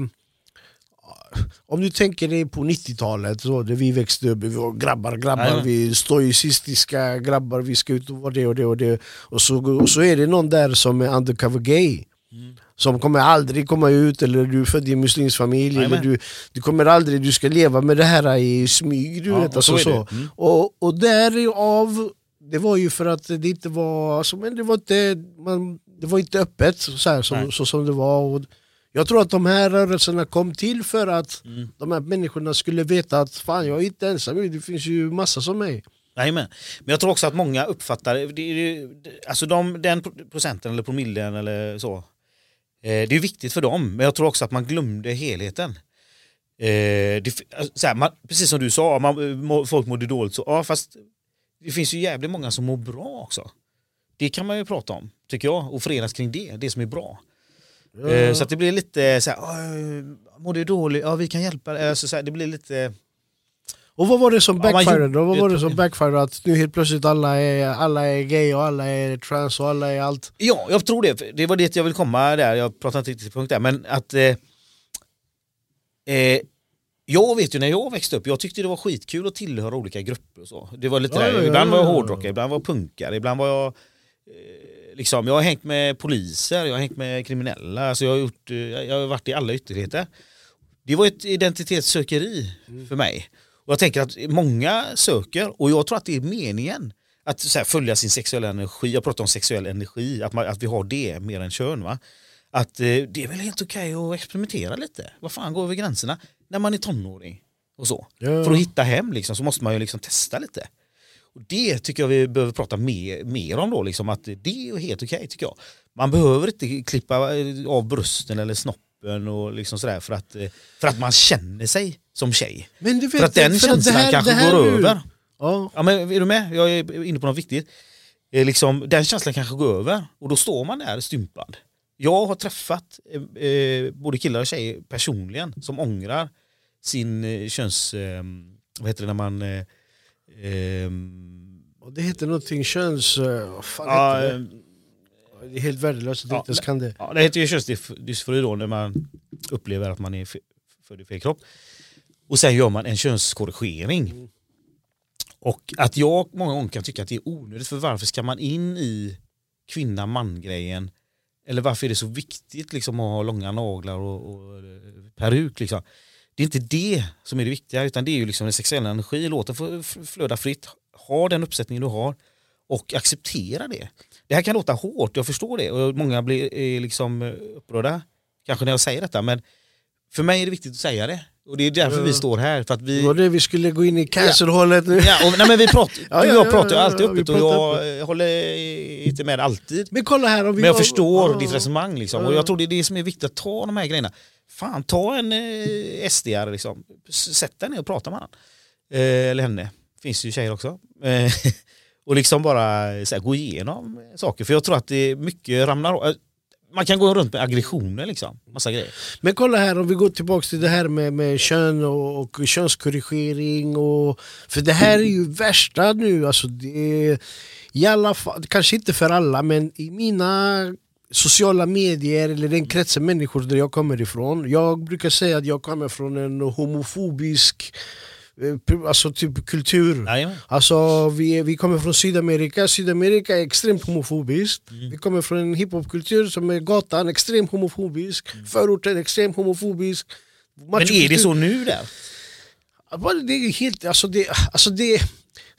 om du tänker dig på 90-talet, så där vi växte upp, vi var grabbar, grabbar, Ajma. vi stoicistiska grabbar, vi ska ut och vara det och det och det. Och så, och så är det någon där som är undercover gay. Mm. Som kommer aldrig komma ut, eller du är född i en muslimsk familj, eller du, du kommer aldrig, du ska leva med det här i smyg. Du ja, vet, alltså, så. så. Mm. Och, och därav, det var ju för att det inte var, alltså, men det var inte, man, det var inte öppet så, här, som, så som det var. Och, jag tror att de här rörelserna kom till för att mm. de här människorna skulle veta att fan jag är inte ensam, det finns ju massa som mig. Nej, men. men jag tror också att många uppfattar, det, det, alltså de, den procenten eller promillen eller så, eh, det är viktigt för dem, men jag tror också att man glömde helheten. Eh, det, alltså, här, man, precis som du sa, man, folk mådde dåligt, så, ja, fast det finns ju jävligt många som mår bra också. Det kan man ju prata om, tycker jag, och förenas kring det, det som är bra. Ja. Så det blir lite så här, mår du dåligt? Ja vi kan hjälpa dig. Alltså, så här, det blir lite... Och vad var det som backfirade då? Vad var det som backfirade att nu helt plötsligt alla är, alla är gay och alla är trans och alla är allt? Ja, jag tror det. Det var det jag vill komma där, jag pratar inte riktigt punkt där, men att eh, eh, jag vet ju när jag växte upp, jag tyckte det var skitkul att tillhöra olika grupper och så. Det var lite ja, där, ja, ibland var jag hårdrockare, ibland var jag punkare, ibland var jag eh, liksom, jag har hängt med poliser, jag har hängt med kriminella, alltså jag, har gjort, eh, jag har varit i alla ytterligheter. Det var ett identitetssökeri mm. för mig. Och jag tänker att många söker, och jag tror att det är meningen, att här, följa sin sexuella energi, jag pratar om sexuell energi, att, man, att vi har det mer än kön. Va? Att eh, det är väl helt okej okay att experimentera lite. Vad fan, gå över gränserna när man är tonåring. och så. Ja. För att hitta hem liksom, så måste man ju liksom testa lite. Och Det tycker jag vi behöver prata mer, mer om då, liksom, att det är helt okej okay, tycker jag. Man behöver inte klippa av brösten eller snoppen och liksom sådär för att, eh, för att man känner sig som tjej. Men du vet, för att den för känslan här, kanske går över. Ja. ja. men är du med? Jag är inne på något viktigt. Eh, liksom, den känslan kanske går över och då står man där stympad. Jag har träffat eh, eh både killar och tjejer personligen som ångrar sin eh, köns... Eh, vad heter det när man... Eh, ehm, det heter någonting köns... Vad fan ja, heter det? Det är helt värdelöst att ja, inte kan det. Ja, det heter ju könsdysfori då när man upplever att man är född i fel kropp. Och sen gör man en könskorrigering. Mm. Och att jag många gånger kan tycka att det är onödigt, för varför ska man in i kvinna-man-grejen? Eller varför är det så viktigt liksom, att ha långa naglar och, och peruk? Liksom? Det är inte det som är det viktiga, utan det är ju liksom den sexuella energin. Låt den få flöda fritt. Ha den uppsättningen du har och acceptera det. Det här kan låta hårt, jag förstår det. Och många blir liksom upprörda, kanske när jag säger detta. Men för mig är det viktigt att säga det. Och det är därför vi står här. För att vi... Det var det vi skulle gå in i cancerhållet nu. Ja, och, nej, men vi pratar, ja, ja, jag pratar ju alltid öppet och jag håller inte med alltid. Men kolla här om vi Men jag var... förstår ja. ditt resonemang liksom. Och jag tror det är det som är viktigt att ta de här grejerna. Fan, ta en eh, SDR liksom. Sätt dig ner och prata med honom. Eh, eller henne. Finns ju tjejer också. Eh, och liksom bara här, gå igenom saker. För jag tror att det är mycket ramlar man kan gå runt med aggressioner liksom. Massa grejer. Men kolla här om vi går tillbaka till det här med, med kön och, och könskorrigering. Och, för det här är ju värsta nu. Alltså det i alla fall, kanske inte för alla men i mina sociala medier eller den kretsen människor där jag kommer ifrån. Jag brukar säga att jag kommer från en homofobisk alltså typ kultur. Alltså, vi, vi kommer från Sydamerika, Sydamerika är extremt homofobiskt. Mm. Vi kommer från en hiphopkultur som är gatan, extremt homofobisk. Mm. Förorten, extremt homofobisk. Men är det så nu där? Det är helt, alltså det, alltså det,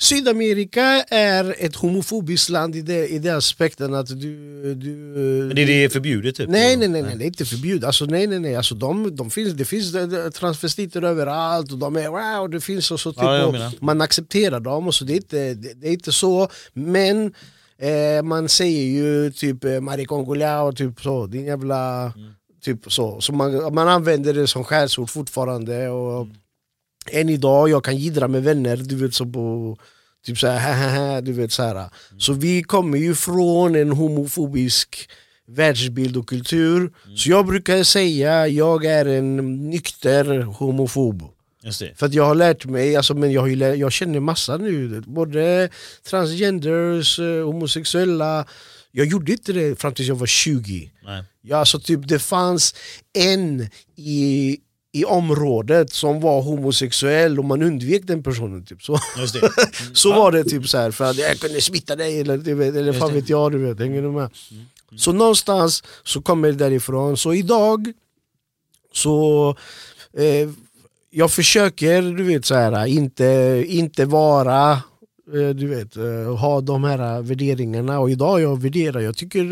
Sydamerika är ett homofobiskt land i, det, i den aspekten att du... du Men det är förbjudet? Typ. Nej, nej, nej, nej, det är inte förbjudet. Alltså, nej, nej, nej. Alltså, de, de finns, det finns transvestiter överallt och de är wow, det finns och så. Typ, ja, och man accepterar dem och så. Det är inte, det, det är inte så. Men eh, man säger ju typ eh, maricongolja och typ så. Din jävla... Mm. Typ så. så man, man använder det som skällsord fortfarande. Och, mm än idag, jag kan gidra med vänner, du vet så på Typ såhär, du vet så här. Mm. Så vi kommer ju från en homofobisk världsbild och kultur. Mm. Så jag brukar säga jag är en nykter homofob. För att jag har lärt mig, alltså, men jag, har jag känner massa nu, både transgenders, eh, homosexuella. Jag gjorde inte det fram tills jag var 20. Nej. Ja, alltså, typ, det fanns en i i området som var homosexuell och man undvek den personen. Typ. Så, mm. så var det typ så här, för att jag kunde smitta dig eller, du vet, eller fan vet jag. Du vet, hänger du med? Mm. Så någonstans så kommer det därifrån. Så idag så eh, jag försöker du vet, så här, inte, inte vara du vet, eh, ha de här värderingarna. Och idag jag värderar, jag tycker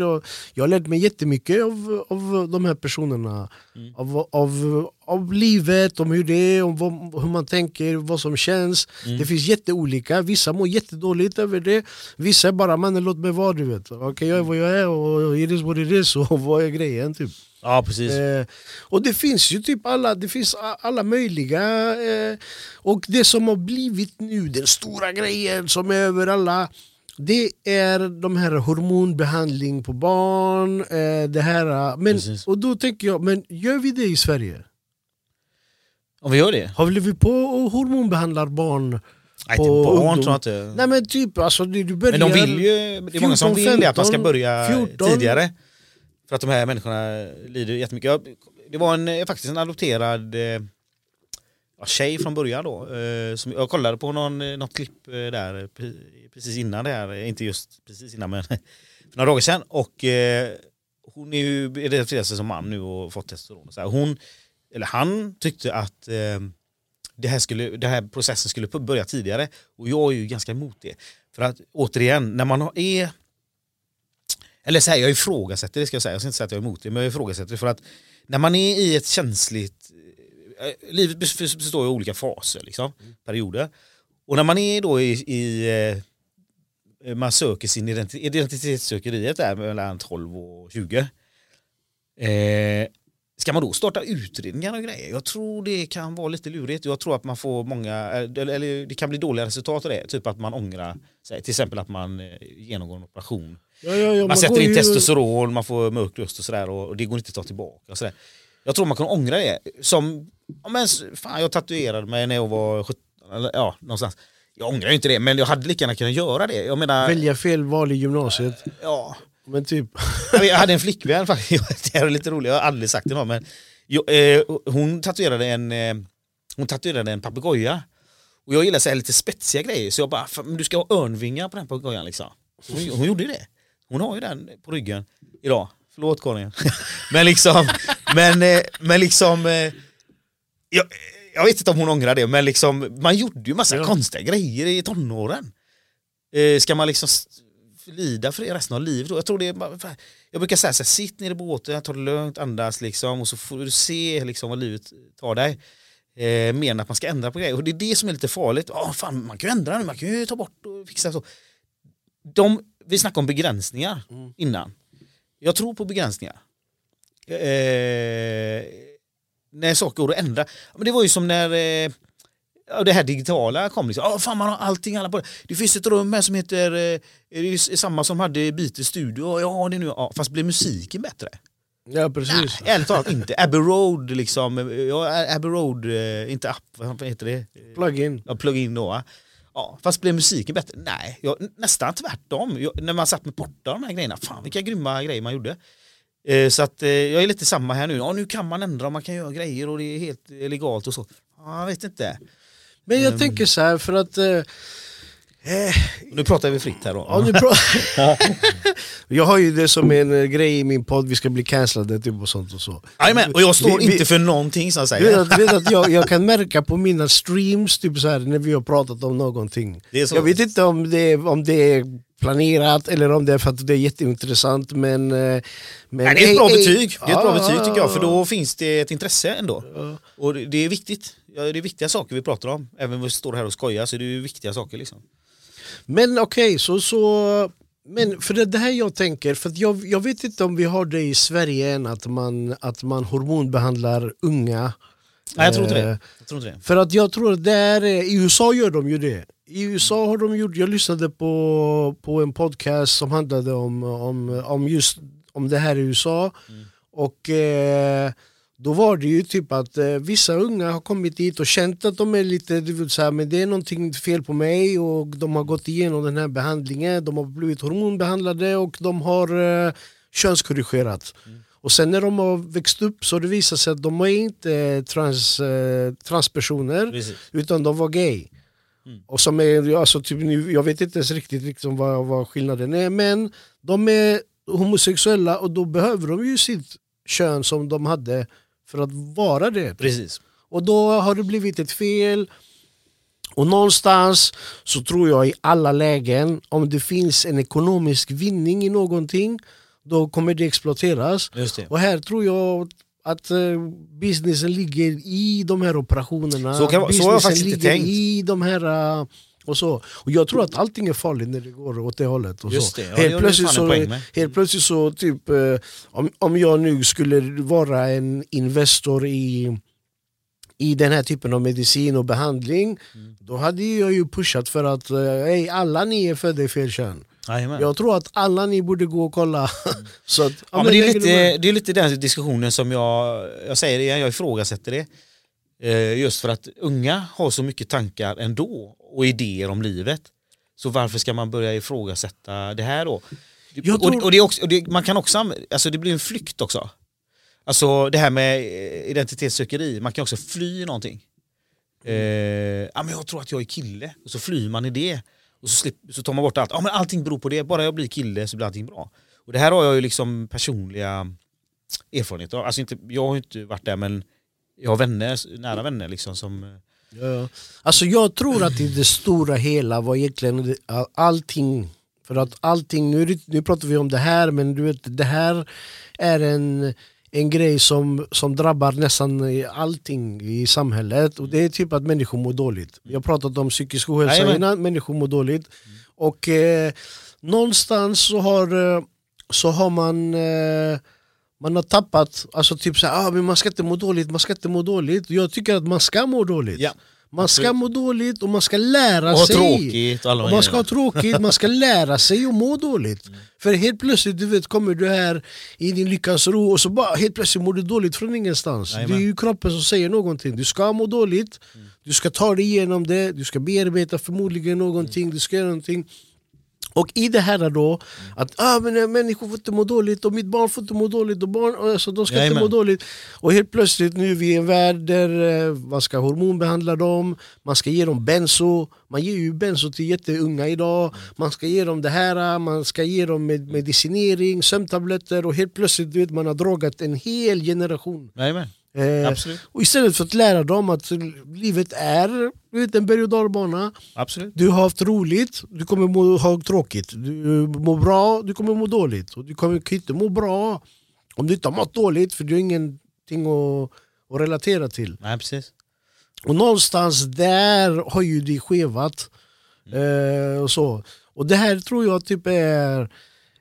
jag har lärt mig jättemycket av, av de här personerna. Mm. Av, av, av livet, om hur det är, om vad, hur man tänker, vad som känns. Mm. Det finns jätteolika, vissa mår jättedåligt över det. Vissa är bara mannen låt mig vara, du vet. Okay, jag är vad jag är och it is what it is och vad är grejen typ. Ja, precis. Eh, och det finns ju typ alla, det finns alla möjliga. Eh, och det som har blivit nu, den stora grejen som är över alla det är de här hormonbehandling på barn. Eh, det här, men, och då tänker jag, men gör vi det i Sverige? Om vi gör det? Håller vi på och hormonbehandlar barn? Nej, inte barn tror jag inte. Nej men typ, alltså, du börjar, Men de vill ju, det är många som vill 15, att man ska börja 14, tidigare. För att de här människorna lider jättemycket. Det var en, eh, faktiskt en adopterad eh, tjej från början då. Eh, som jag kollade på någon, eh, något klipp eh, där precis innan det här, inte just precis innan men för några dagar sedan. Och eh, hon är ju identifierar sig som man nu och fått testosteron. Så här. Hon, eller han tyckte att det här, skulle, det här processen skulle börja tidigare. Och jag är ju ganska emot det. För att återigen, när man är... Eller så här, jag ifrågasätter det ska jag säga, jag ska inte säga att jag är emot det, men jag ifrågasätter det för att när man är i ett känsligt... Eh, livet består av olika faser, liksom, mm. perioder. Och när man är då i, i eh, man söker sin identitet, identitetssökeriet där mellan 12 och 20. Eh, Ska man då starta utredningar och grejer? Jag tror det kan vara lite lurigt. Jag tror att man får många, eller det kan bli dåliga resultat av det. Typ att man ångrar sig. Till exempel att man eh, genomgår en operation. Ja, ja, ja, man, sätter in ju... testosteron, man får mörk röst och sådär och det går inte att ta tillbaka. Och sådär. Jag tror man kan ångra det. Som, ja, men, fan, jag tatuerade mig när jag var 17, eller, ja, någonstans. Jag ångrar inte det, men jag hade lika gärna kunnat göra det. Jag menar, Välja fel val i gymnasiet. Ja, men typ... jag hade en flickvän faktiskt, det är lite roligt, jag har aldrig sagt det någon, men jag, eh, hon tatuerade en, eh, hon tatuerade en papegoja. Och jag gillar så lite spetsiga grejer så jag bara, du ska ha örnvingar på den papegojan liksom. Hon, hon gjorde det. Hon har ju den på ryggen idag. Förlåt Karin. men liksom, men, eh, men liksom, eh, jag, jag vet inte om hon ångrar det, men liksom, man gjorde ju massa ja. konstiga grejer i tonåren. Eh, ska man liksom lida för det resten av livet. Jag, tror det är, jag brukar säga så här, sitt ner i båten, ta det lugnt, andas liksom, och så får du se liksom, vad livet tar dig. Eh, mer än att man ska ändra på grejer. Och det är det som är lite farligt. Oh, fan, man kan ju ändra nu, man kan ju ta bort och fixa så. De, vi snackade om begränsningar mm. innan. Jag tror på begränsningar. Eh, när saker går att ändra. Men det var ju som när eh, det här digitala kom. Liksom. Oh, fan, man har allting alla på det. det finns ett rum här som heter, eh, det är samma som hade Beatles studio, ja det nu, ja, fast blev musiken bättre? Ja precis. Nej, ärligt talat inte. Abbey Road liksom, ja, Abbey Road, eh, inte app, vad heter det? Plugin. Ja, plugin då. Ja, fast blev musiken bättre? Nej, jag, nästan tvärtom. Jag, när man satt med portar de här grejerna, fan vilka grymma grejer man gjorde. Eh, så att eh, jag är lite samma här nu. Ja, nu kan man ändra, man kan göra grejer och det är helt legalt och så. Ja, jag vet inte. Men jag mm. tänker så här för att... Eh, eh, nu pratar vi fritt här då. Ja, nu jag har ju det som en eh, grej i min podd, vi ska bli cancellade typ och sånt och så. Amen, och jag står vi, inte vi, för någonting som säger. Vet vet att jag, jag kan märka på mina streams typ så här, när vi har pratat om någonting. Jag vet inte om det, om det är planerat eller om det är för att det är jätteintressant men... Eh, men Nej, det är ett bra ej, betyg, det är ett bra betyg tycker jag för då finns det ett intresse ändå. Och det är viktigt det är viktiga saker vi pratar om. Även om vi står här och skojar så är det ju viktiga saker. Liksom. Men okej, okay, så, så men för det, det här jag tänker, för jag, jag vet inte om vi har det i Sverige än att man, att man hormonbehandlar unga. Nej, jag tror inte det. Jag tror inte det. För att jag tror att där, i USA gör de ju det. I USA har de gjort, jag lyssnade på, på en podcast som handlade om, om, om just om det här i USA. Mm. Och eh, då var det ju typ att eh, vissa unga har kommit dit och känt att de är lite, du vet, så här, men det är någonting fel på mig och de har gått igenom den här behandlingen, de har blivit hormonbehandlade och de har eh, könskorrigerat. Mm. Och sen när de har växt upp så det visat sig att de är inte trans, eh, transpersoner Precis. utan de var gay. Mm. Och som är, alltså, typ, jag vet inte ens riktigt liksom vad, vad skillnaden är men de är homosexuella och då behöver de ju sitt kön som de hade för att vara det. Precis. Och då har det blivit ett fel. Och någonstans så tror jag i alla lägen, om det finns en ekonomisk vinning i någonting, då kommer det exploateras. Det. Och här tror jag att uh, businessen ligger i de här operationerna. Så, kan, så har jag faktiskt inte tänkt. i de här uh, och, så. och jag tror att allting är farligt när det går åt det hållet. Och Just så. Det. Ja, helt, plötsligt så, helt plötsligt så, typ, eh, om, om jag nu skulle vara en investor i i den här typen av medicin och behandling mm. då hade jag ju pushat för att eh, alla ni är födda i fel kön. Amen. Jag tror att alla ni borde gå och kolla. Mm. så att, ja, men det, är lite, det är lite den diskussionen som jag, jag säger igen, jag ifrågasätter det. Eh, just för att unga har så mycket tankar ändå och idéer om livet. Så varför ska man börja ifrågasätta det här då? Tror... Och, och, det också, och det, man kan också, alltså det blir en flykt också. Alltså det här med eh, identitetssökeri, man kan också fly någonting. Eh, ja, men jag tror att jag är kille, och så flyr man i det. Och så, slip, så tar man bort allt. Ja, men allting beror på det, bara jag blir kille så blir allting bra. Och det här har jag ju liksom personliga erfarenheter av. Alltså inte, jag har inte varit där men jag har vänner, nära vänner liksom som, Ja. Alltså jag tror att i det stora hela var egentligen allting, för att allting, nu, nu pratar vi om det här men du vet det här är en en grej som, som drabbar nästan allting i samhället och det är typ att människor mår dåligt. Vi har pratat om psykisk ohälsa innan, människor mår dåligt. Och eh, någonstans så har, eh, så har man eh, man har tappat, alltså typ såhär, ah, men man ska inte må dåligt, man ska inte må dåligt. Jag tycker att man ska må dåligt. Ja. Man ska må dåligt och man ska lära och sig. Tråkigt, och man ska ha tråkigt, man ska lära sig att må dåligt. Mm. För helt plötsligt du vet, kommer du här i din lyckans ro och så bara helt plötsligt mår du dåligt från ingenstans. Amen. Det är ju kroppen som säger någonting. Du ska må dåligt, mm. du ska ta dig igenom det, du ska bearbeta förmodligen någonting, mm. du ska göra någonting. Och i det här då, att ah, men eh, människor får inte må dåligt och mitt barn får inte må dåligt och barn, alltså, de ska Jajamän. inte må dåligt. Och helt plötsligt nu är vi i en värld där eh, man ska hormonbehandla dem, man ska ge dem benzo, man ger ju benzo till jätteunga idag, man ska ge dem det här, man ska ge dem med medicinering, sömntabletter och helt plötsligt vet man har drogat en hel generation. Jajamän. Eh, och istället för att lära dem att livet är vet, en berg och dalbana. Absolut. Du har haft roligt, du kommer må, ha tråkigt. Du mår bra, du kommer må dåligt. Och du kommer inte må bra om du inte har mått dåligt för du har ingenting att, att relatera till. Nej, precis. Och någonstans där har ju det skevat. Mm. Eh, och, så. och det här tror jag typ är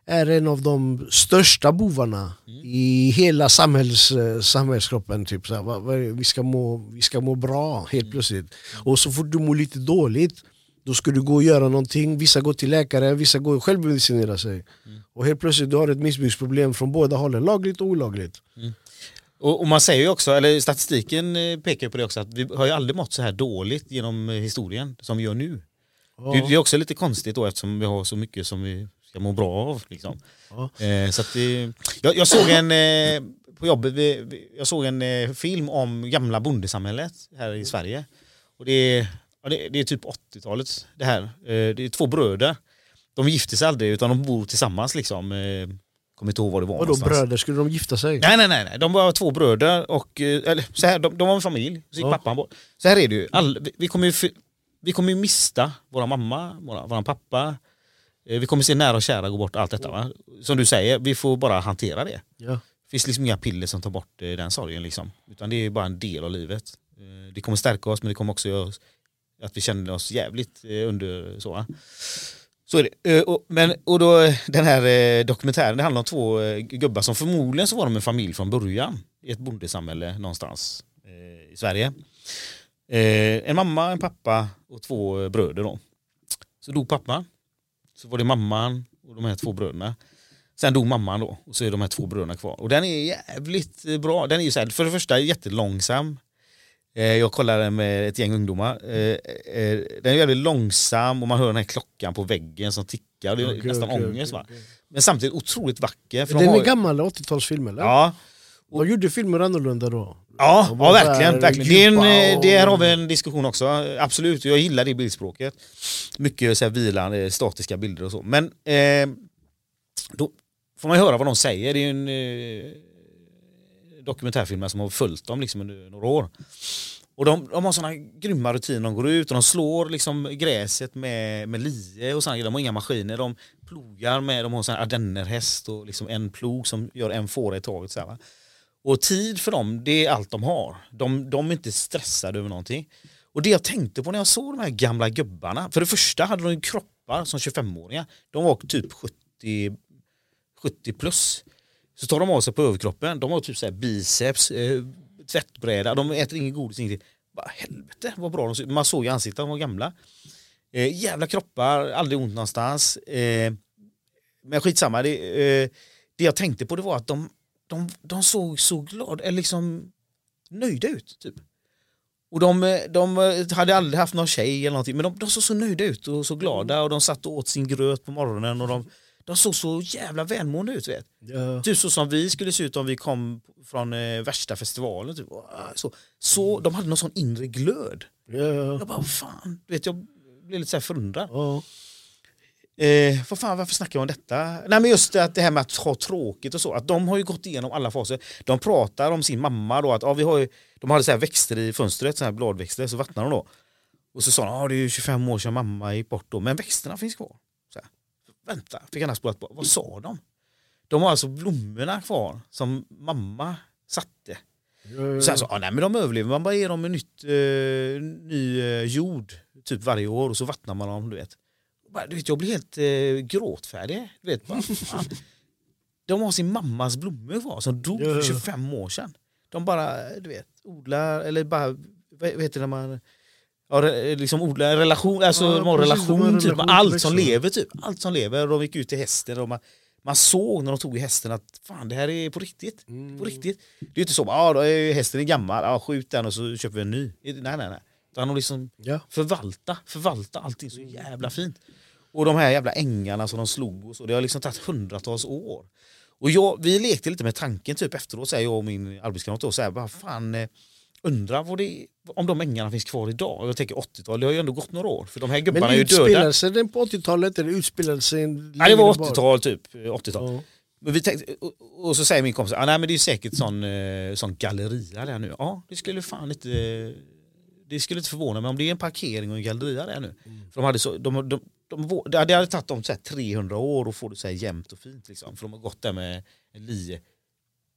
är en av de största bovarna mm. i hela samhälls, samhällskroppen. Typ, så här, vi, ska må, vi ska må bra helt mm. plötsligt. Och så fort du mår lite dåligt då ska du gå och göra någonting. Vissa går till läkare, vissa går och självmedicinera sig. Mm. Och helt plötsligt du har ett missbruksproblem från båda hållen, lagligt och olagligt. Mm. Och, och, man säger ju också, eller statistiken eh, pekar på det också, att vi har ju aldrig mått så här dåligt genom eh, historien som vi gör nu. Ja. Det, det är också lite konstigt då eftersom vi har så mycket som vi ska må bra av. Liksom. Ja. Eh, så eh, jag, jag, såg en, eh, på jobbet, jag såg en eh, film om gamla bondesamhället här i Sverige. Och det, är, ja, det, det är typ 80-talet det här. Det är två bröder. De gifter sig aldrig utan de bor tillsammans liksom. Kommer inte ihåg vad det var Vadå bröder, skulle de gifta sig? Nej nej nej, de var två bröder och, eller så här, de, de var en familj, så gick ja. pappan bort. Så här är det ju, All, vi, vi, kommer ju vi kommer ju mista våra mamma, våra, våran pappa, vi kommer se nära och kära gå bort allt detta. Va? Som du säger, vi får bara hantera det. Ja. Det finns liksom inga piller som tar bort eh, den sorgen. Liksom. Utan det är bara en del av livet. Eh, det kommer stärka oss men det kommer också göra att vi känner oss jävligt under så. Va? Så är det. Men, och då, den här dokumentären det handlar om två gubbar som förmodligen så var de en familj från början i ett bondesamhälle någonstans i Sverige. En mamma, en pappa och två bröder. Då. Så dog pappan så var det mamman och de här två bröderna. Sen dog mamman då och så är de här två bröderna kvar. Och den är jävligt bra. Den är ju så här, för det första jättelångsam. Eh, jag kollade med ett gäng ungdomar. Eh, eh, den är väldigt långsam och man hör den här klockan på väggen som tickar. Det är okay, nästan okay, ångest. Okay, okay. Men samtidigt otroligt vacker. För den de har... är gammal 80-talsfilm eller? Ja. De gjorde filmer annorlunda då? Ja, ja verkligen. verkligen. Det, är en, och... det här har vi en diskussion också. Absolut, jag gillar det bildspråket. Mycket så här vilande, statiska bilder och så. Men eh, då får man höra vad de säger. Det är en eh, dokumentärfilm som har följt dem liksom under några år. Och de, de har såna grymma rutiner. De går ut och de slår liksom gräset med, med lie och såna De har inga maskiner. De plogar med, de har en ardennerhäst och liksom en plog som gör en fåra i taget. Så här, och tid för dem, det är allt de har. De, de är inte stressade över någonting. Och det jag tänkte på när jag såg de här gamla gubbarna, för det första hade de kroppar som 25-åringar. De var typ 70, 70 plus. Så tar de av sig på överkroppen, de har typ så biceps, eh, tvättbräda, de äter ingen godis, ingenting. Bara, helvete vad bra de såg Man såg i ansiktet, de var gamla. Eh, jävla kroppar, aldrig ont någonstans. Eh, men skitsamma, det, eh, det jag tänkte på det var att de de, de såg så glada, eller liksom nöjda ut. Typ. Och de, de hade aldrig haft någon tjej eller någonting, men de, de såg så nöjda ut och så glada och de satt och åt sin gröt på morgonen och de, de såg så jävla välmående ut. Vet. Ja. Typ så som vi skulle se ut om vi kom från eh, värsta festivalen. Typ. Så, så, de hade någon sån inre glöd. Ja. Jag bara, fan, vet, jag blev lite så här förundrad. Ja. Eh, vad fan, varför snackar jag om detta? Nej men just det, att det här med att ha tråkigt och så. Att de har ju gått igenom alla faser. De pratar om sin mamma då, att ja, vi har ju, de hade så här växter i fönstret, så här bladväxter, så vattnade de då. Och så sa de, ah, det är ju 25 år sedan mamma gick bort då, men växterna finns kvar. Så här. Vänta, fick han spolat på. Vad sa de? De har alltså blommorna kvar som mamma satte. Sen så, ah, nej men de överlever, man bara ger dem en nytt, eh, ny eh, jord typ varje år och så vattnar man dem, du vet. Du vet jag blir helt eh, gråtfärdig. Du vet, bara, de har sin mammas blommor kvar som dog för 25 år sedan. De bara, du vet, odlar, eller bara, vad heter det när man Ja, liksom odla relation, alltså ja, de har precis, relation, de typ, med allt som lever. Typ. Allt som lever. De gick ut till hästen och man, man såg när de tog i hästen att fan det här är på riktigt. Mm. På riktigt. Det är inte så att ah, hästen är gammal, ah, skjut den och så köper vi en ny. Nej nej nej. Utan de liksom ja. förvalta, förvalta allting så jävla fint. Och de här jävla ängarna som de slog och så, det har liksom tagit hundratals år. Och jag, vi lekte lite med tanken typ efteråt, så här, jag och min arbetskamrat, och så här, bara, fan, eh, undrar vad det, om de ängarna finns kvar idag. Jag tänker 80-tal, det har ju ändå gått några år. För de här gubbarna är ju döda. Men utspelade den på 80-talet eller utspelade sig Nej det var 80-tal typ, 80-tal. Ja. Men vi tänkte, och, och, så säger min kompis, ah, nej men det är säkert sån, eh, sån galleria där nu. Ja, det skulle fan inte det skulle inte förvåna mig om det är en parkering och en galleria där nu. Mm. För de hade så, de, de, de, det hade tagit dem så 300 år att få det så här jämnt och fint. Liksom. För de har gått där med en lie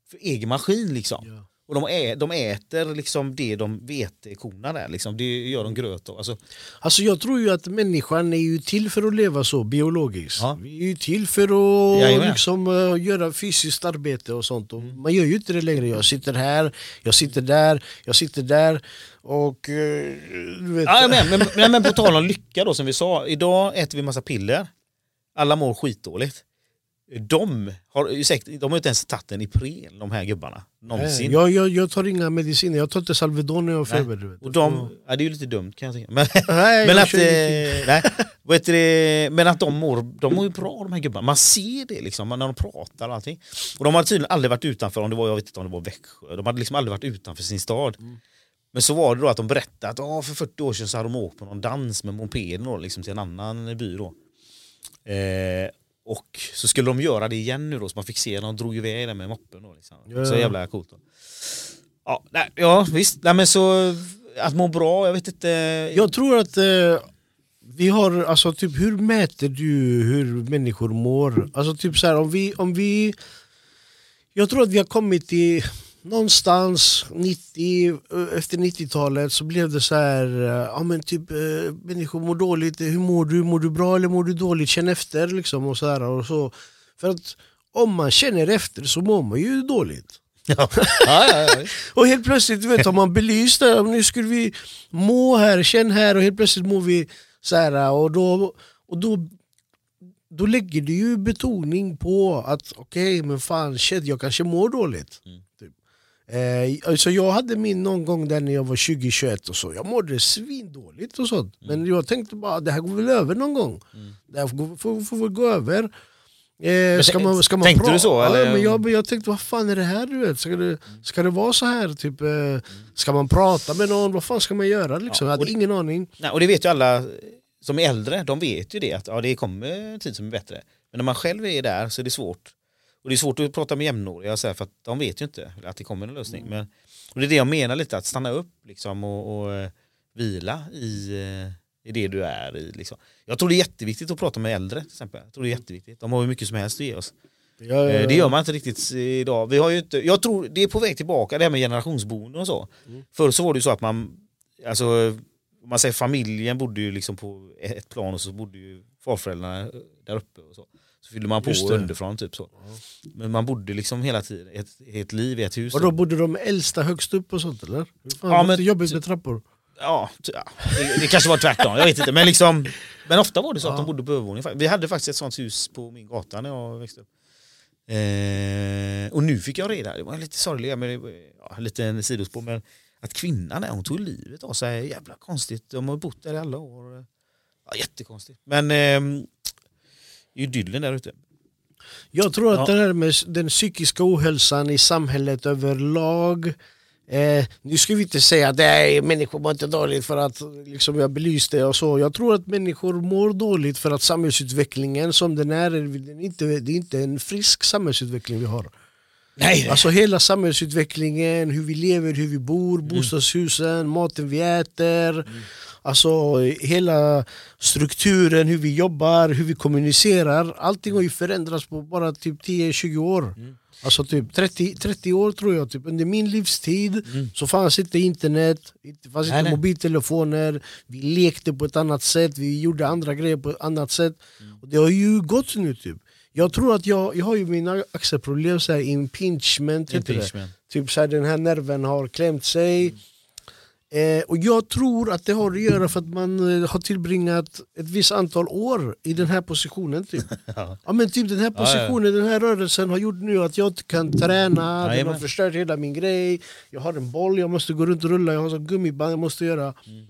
för egen maskin. Liksom. Ja. Och de, ä, de äter liksom det de vetekorna där, liksom. det gör de gröt av. Alltså, alltså jag tror ju att människan är ju till för att leva så biologiskt. Ja. Vi är ju till för att liksom, uh, göra fysiskt arbete och sånt. Och mm. Man gör ju inte det längre. Jag sitter här, jag sitter där, jag sitter där. Och, uh, vet. Ja, men, men, men, men på tal om lycka då som vi sa, idag äter vi massa piller. Alla mår skitdåligt. De har, de har inte ens tagit en Ipren, de här gubbarna. Någonsin. Jag, jag, jag tar inga mediciner, jag tar inte Salvedon när jag har feber. Och de, ja, det är ju lite dumt kan jag tänka Men, nej, men, att, eh, nej, vet du, men att de mår, de mår ju bra de här gubbarna. Man ser det liksom när de pratar och allting. Och de har tydligen aldrig varit utanför, om det var, jag vet inte om det var Växjö, de hade liksom aldrig varit utanför sin stad. Mm. Men så var det då att de berättade att oh, för 40 år sedan så hade de åkt på någon dans med mopeden då, liksom till en annan by. Då. Eh, och så skulle de göra det igen nu då, så man fick se när de drog iväg den med moppen. Då, liksom. ja. Så jävla coolt. Då. Ja, nej, ja visst, nej, men så att må bra, jag vet inte. Jag tror att eh, vi har, alltså typ hur mäter du hur människor mår? Alltså typ så här, om vi, om vi Jag tror att vi har kommit till någonstans 90, efter 90-talet så blev det så här, eh, ja men typ eh, människor mår dåligt, hur mår du? Mår du bra eller mår du dåligt? Känn efter liksom och så här, och så. För att om man känner efter så mår man ju dåligt. Ja. ja, ja, och helt plötsligt vet, har man belyst det, nu skulle vi må här, känn här och helt plötsligt mår vi så här och då, och då då lägger du ju betoning på att okej, okay, men fan shit, jag kanske mår dåligt. Mm. Eh, alltså jag hade min någon gång där när jag var 20-21 och så, jag mådde svindåligt och sånt. Mm. Men jag tänkte bara det här går väl över någon gång. Mm. Det här får, får, får väl gå över. Eh, ska man, ska man tänkte du så? Eller? Ja, men jag, jag tänkte vad fan är det här? Du vet? Ska, det, ska det vara så här? Typ, eh, ska man prata med någon? Vad fan ska man göra? Liksom? Ja, jag hade ingen aning. Nej, och det vet ju alla som är äldre, de vet ju det att ja, det kommer en tid som är bättre. Men när man själv är där så är det svårt och det är svårt att prata med jämnåriga så här, för att de vet ju inte att det kommer en lösning. Mm. Men, och det är det jag menar lite, att stanna upp liksom, och, och uh, vila i, uh, i det du är i. Liksom. Jag tror det är jätteviktigt att prata med äldre till exempel. Jag tror det är jätteviktigt. De har hur mycket som helst att ge oss. Ja, ja, ja. Det gör man inte riktigt idag. Vi har ju inte, jag tror det är på väg tillbaka det här med generationsboende och så. Mm. Förr så var det ju så att man, alltså man säger familjen bodde ju liksom på ett plan och så bodde ju farföräldrarna där uppe. Och så. Så fyllde man på underifrån typ så. Men man bodde liksom hela tiden, ett, ett liv i ett hus. Och då bodde de äldsta högst upp och sånt eller? Fan, ja, men, jobbigt med trappor. Ja, ja det, det, kanske var tvärtom, jag vet inte. Men, liksom, men ofta var det så att ja. de bodde på övervåningen. Vi hade faktiskt ett sånt hus på min gata när jag växte upp. Eh, och nu fick jag reda, det var lite sorgligt, men ja, lite en sidospår, men att kvinnan hon tog livet av sig. Jävla konstigt, de har bott där i alla år. Ja, jättekonstigt. Men eh, idyllen där ute. Jag tror att ja. det här med den psykiska ohälsan i samhället överlag Eh, nu ska vi inte säga att nej, människor mår inte dåligt för att liksom, jag belyste och så. Jag tror att människor mår dåligt för att samhällsutvecklingen som den är, är inte, det är inte en frisk samhällsutveckling vi har. Nej. Alltså hela samhällsutvecklingen, hur vi lever, hur vi bor, mm. bostadshusen, maten vi äter. Mm. Alltså hela strukturen, hur vi jobbar, hur vi kommunicerar. Allting har ju förändrats på bara typ 10-20 år. Mm. Alltså typ 30, 30 år tror jag, typ. under min livstid mm. så fanns inte internet, det fanns inte mobiltelefoner, vi lekte på ett annat sätt, vi gjorde andra grejer på ett annat sätt. Mm. Och det har ju gått nu typ. Jag tror att jag, jag har ju mina axelproblem, så här, impingement, impingement. Typ så här, den här nerven har klämt sig. Mm. Eh, och jag tror att det har att göra för att man eh, har tillbringat ett visst antal år i den här positionen. Typ. ja. ja. men typ den här positionen, ja, ja. den här rörelsen har gjort nu att jag inte kan träna, den har förstört hela min grej. Jag har en boll, jag måste gå runt och rulla, jag har så gummiband jag måste göra. Mm.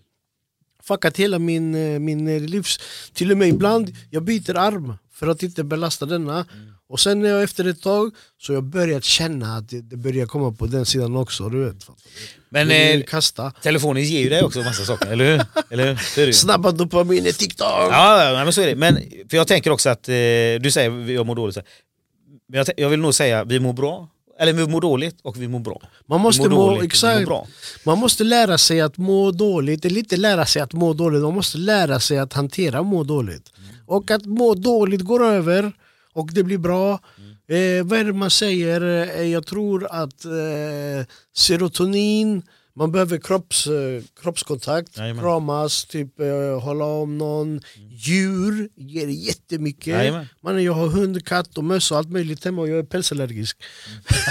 Fuckat hela min, eh, min eh, livs... Till och med ibland, jag byter arm för att inte belasta denna. Mm. Och sen när jag efter ett tag så har jag börjat känna att det, det börjar komma på den sidan också. Du vet. Men eh, kasta. telefonen ger ju dig också massa saker, eller hur? Eller hur? Snabba dopaminer, TikTok! Ja, men så är det. Men för jag tänker också att, eh, du säger jag mår dåligt. Men jag, jag vill nog säga vi mår bra, eller vi mår dåligt och vi mår bra. Man måste, må, dåligt, exakt. Bra. man måste lära sig att må dåligt, eller inte lära sig att må dåligt, man måste lära sig att hantera må dåligt. Mm. Och att må dåligt går över och det blir bra. Mm. Eh, vad är det man säger? Eh, jag tror att eh, serotonin, man behöver kropps, eh, kroppskontakt, Jajamän. kramas, typ, eh, hålla om någon. Mm. Djur ger jättemycket. Man, jag har hund, katt och möss och allt möjligt hemma och jag är pälsallergisk. Mm.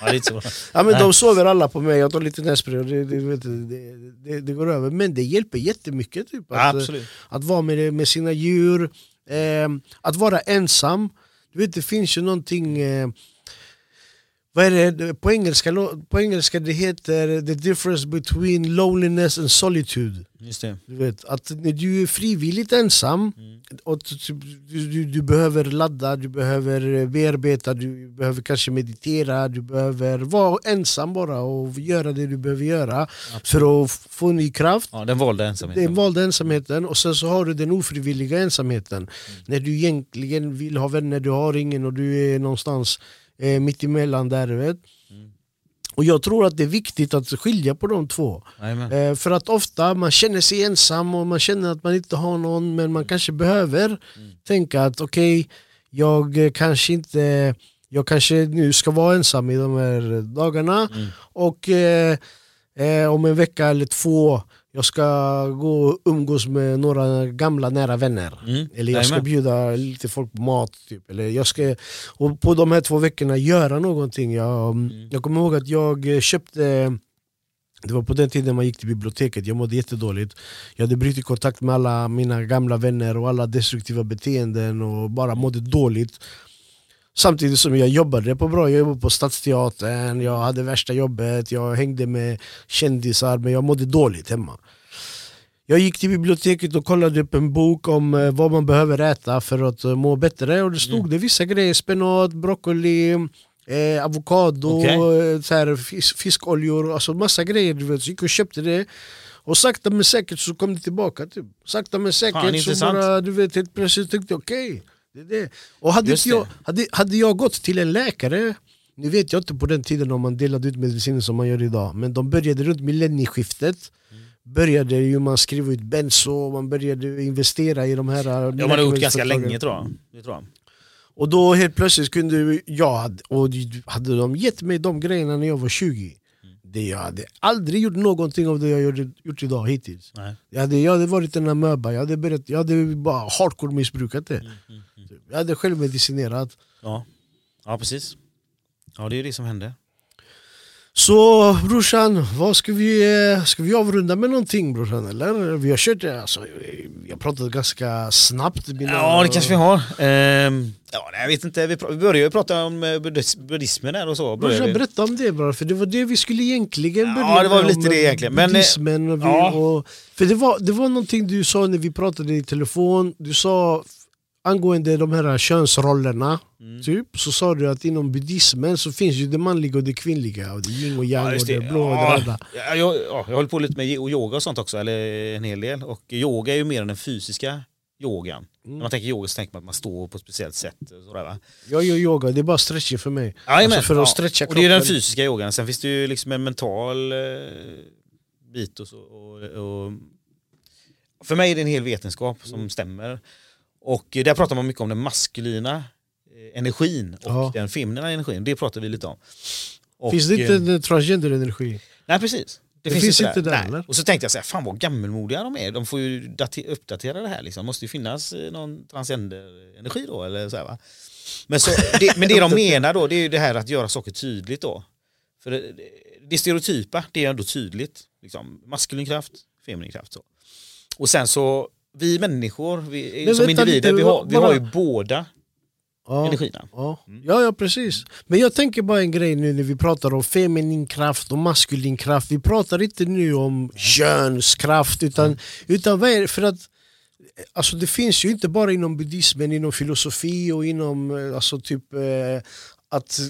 Ja, ja, men de sover alla på mig, jag tar lite nässpray och det, det, det, det, går över. Men det hjälper jättemycket typ, att, Absolut. att vara med, med sina djur, eh, att vara ensam. Du vet det finns ju någonting eh, vad är det? På, engelska, på engelska det heter the difference between loneliness and solitude. Just det. Du vet, att när du är frivilligt ensam, mm. och du, du, du, behöver ladda, du behöver bearbeta, du behöver kanske meditera, du behöver vara ensam bara och göra det du behöver göra Absolut. för att få ny kraft. Ja, den valda ensamheten. Den valda ensamheten. Och sen så har du den ofrivilliga ensamheten. Mm. När du egentligen vill ha vänner, du har ingen och du är någonstans eh, mittemellan där. Vet. Mm. Och jag tror att det är viktigt att skilja på de två. Eh, för att ofta man känner sig ensam och man känner att man inte har någon men man kanske behöver mm. tänka att okej, okay, jag kanske inte jag kanske nu ska vara ensam i de här dagarna mm. och eh, eh, om en vecka eller två jag ska gå och umgås med några gamla nära vänner. Mm. Eller jag ska bjuda lite folk på mat. Typ. Eller jag ska, och på de här två veckorna göra någonting. Jag, mm. jag kommer ihåg att jag köpte det var på den tiden man gick till biblioteket, jag mådde jättedåligt. Jag hade brutit kontakt med alla mina gamla vänner och alla destruktiva beteenden och bara mådde dåligt. Samtidigt som jag jobbade på bra, jag jobbade på Stadsteatern, jag hade värsta jobbet, jag hängde med kändisar men jag mådde dåligt hemma. Jag gick till biblioteket och kollade upp en bok om eh, vad man behöver äta för att eh, må bättre och det stod mm. det vissa grejer, spenat, broccoli, eh, avokado, okay. Eh, så här, fisk, fiskoljor, alltså massa grejer. Du vet. Så gick och köpte det och sakta men säkert så kom det tillbaka. Typ. Sakta men säkert Fan, så bara, du vet, helt plötsligt tyckte jag okej okay, det det. Och hade, jag, hade, hade jag gått till en läkare, nu vet jag inte på den tiden om man delade ut mediciner som man gör idag, men de började runt millennieskiftet mm. började ju man skriva ut benzo, man började investera i de här Ja man har gjort ganska länge tror jag. Det tror jag. Och då helt plötsligt kunde jag, och hade de gett mig de grejerna när jag var 20 det jag hade aldrig gjort någonting av det jag gjort, gjort idag hittills. Nej. Jag, hade, jag hade varit en amöba, jag hade, börjat, jag hade bara hardcore missbrukat det. Mm, mm, mm. Jag hade självmedicinerat. Ja. ja, precis. Ja, det är det som hände. Så brorsan, vad ska, vi, eh, ska vi avrunda med någonting brorsan eller? Vi har kört, alltså, vi har pratat ganska snabbt. Mina... Ja det kanske vi har. Ehm, ja, jag vet inte, vi, vi började ju prata om eh, buddhismen där och så. Brorsan, berätta om det bara, för det var det vi skulle egentligen börja Ja det var lite det egentligen. Men, buddhismen och, vi, ja. och För det var, det var någonting du sa när vi pratade i telefon, du sa angående de här könsrollerna, mm. typ, så sa du att inom buddhismen så finns ju det manliga och det kvinnliga, och det yin och yang ja, och det blå och det röda. Ja, jag, ja, jag håller på lite med yoga och sånt också, eller en hel del. Och yoga är ju mer än den fysiska yogan. Mm. När man tänker yoga så tänker man att man står på ett speciellt sätt. Sådär, va? Jag gör yoga, det är bara stretching för mig. Jajamän, alltså för att stretcha kroppen. Och det är den fysiska yogan, sen finns det ju liksom en mental eh, bit och, så, och, och, För mig är det en hel vetenskap som mm. stämmer. Och där pratar man mycket om den maskulina eh, energin och ja. den feminina energin. Det pratar vi lite om. Och, finns det inte eh, en transgender energi? Nej precis. Det, det finns, finns, inte där, eller? Och så tänkte jag så här, fan vad gammelmodiga de är. De får ju uppdatera det här liksom. måste ju finnas eh, någon transgender-energi då eller så här, va? Men, så, det, men det de menar då, det är ju det här att göra saker tydligt då. För det, det stereotypa, det är ändå tydligt. Liksom, maskulin kraft, feminin kraft. Så. Och sen så vi människor, vi, men, som individer, vi har, vi har ju båda ja, energierna. Ja. Mm. ja, ja precis. Men jag tänker bara en grej nu när vi pratar om feminin kraft och maskulin kraft. Vi pratar inte nu om könskraft utan, mm. utan vad är det? För att Alltså det finns ju inte bara inom buddhismen, inom filosofi och inom eh, alltså typ eh, att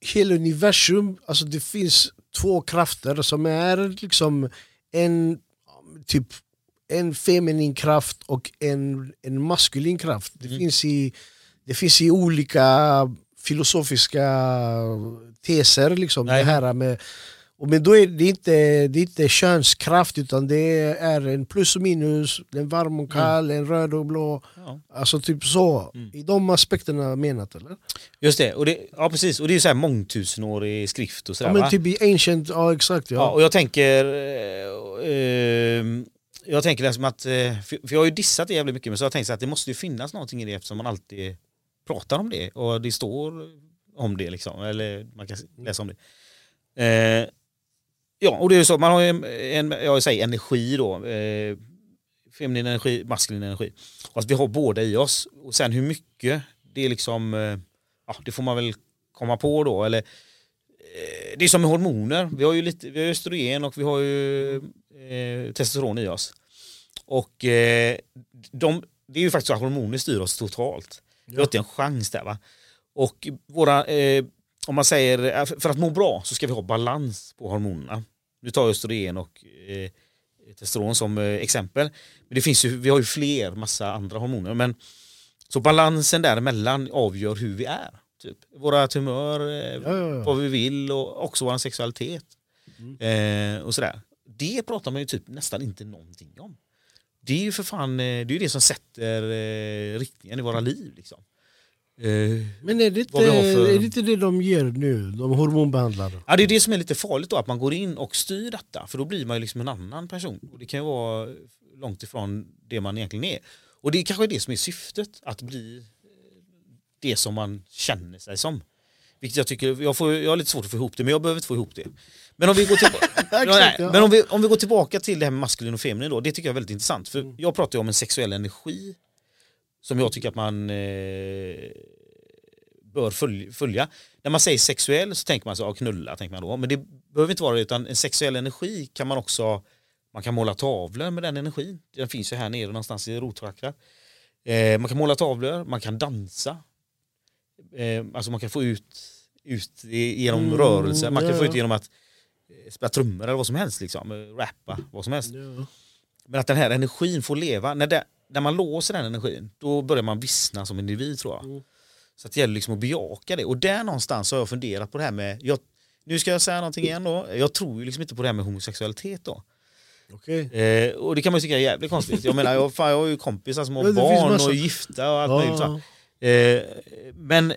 hela universum, alltså det finns två krafter som är liksom en typ en feminin kraft och en, en maskulin kraft. Det, mm. finns i, det finns i olika filosofiska teser. Liksom, det här med men då är det inte, det är inte könskraft utan det är en plus och minus, en varm och kall, mm. en röd och blå. Ja. Alltså typ så. Mm. I de aspekterna menat eller? Just det, och det, ja precis. Och det är så här mångtusenårig skrift och sådär Ja men va? typ i ancient, ja exakt. Ja. ja och jag tänker eh, eh, jag tänker liksom att, eh, för jag har ju dissat det jävligt mycket, men så har jag tänkt att det måste ju finnas någonting i det eftersom man alltid pratar om det och det står om det liksom, eller man kan läsa om det. Eh, ja, och det är ju så, man har ju en, jag säger energi då, eh, feminin energi, maskulin energi. Och att vi har båda i oss. Och sen hur mycket, det är liksom, eh, ja det får man väl komma på då, eller det är som med hormoner, vi har ju lite, vi har östrogen och vi har ju eh, testosteron i oss. Och eh, de, det är ju faktiskt så att hormoner styr oss totalt. Vi har inte en chans där va. Och våra, eh, om man säger, eh, för att må bra så ska vi ha balans på hormonerna. Nu tar jag östrogen och eh, testosteron som eh, exempel. Men det finns ju, vi har ju fler massa andra hormoner. Men, så balansen däremellan avgör hur vi är. Typ. Våra tumör, eh, ja, ja, ja. vad vi vill och också vår sexualitet. Mm. Eh, och sådär. Det pratar man ju typ nästan inte någonting om. Det är ju för fan eh, det, är det som sätter eh, riktningen i våra liv. Liksom. Eh, Men är det, inte, för... är det inte det de ger nu, de hormonbehandlare? Ja, det är det som är lite farligt då, att man går in och styr detta. För då blir man ju liksom en annan person. Och det kan ju vara långt ifrån det man egentligen är. Och det är kanske är det som är syftet, att bli det som man känner sig som. Vilket jag tycker, jag, får, jag har lite svårt att få ihop det, men jag behöver inte få ihop det. Men om vi går, tillbaka, nej, men om vi, om vi går tillbaka till det här med maskulin och feminin då, det tycker jag är väldigt intressant. För mm. jag pratar ju om en sexuell energi som jag tycker att man eh, bör följa. När man säger sexuell så tänker man så, ja, knulla, tänker man då. men det behöver inte vara det, utan en sexuell energi kan man också, man kan måla tavlor med den energin. Den finns ju här nere någonstans i rotchakrat. Eh, man kan måla tavlor, man kan dansa, eh, alltså man kan få ut, ut genom mm, rörelse, man kan ja. få ut genom att spela trummor eller vad som helst, liksom, eh, rappa, vad som helst. Ja. Men att den här energin får leva, när, det, när man låser den energin, då börjar man vissna som individ tror jag. Mm. Så det gäller liksom att bejaka det. Och där någonstans har jag funderat på det här med, jag, nu ska jag säga någonting igen då, jag tror ju liksom inte på det här med homosexualitet då. Okay. Eh, och det kan man ju tycka är jävligt konstigt. Jag menar, jag, fan, jag har ju kompisar som har barn och gifta och allt ja. möjligt. Så. Eh, men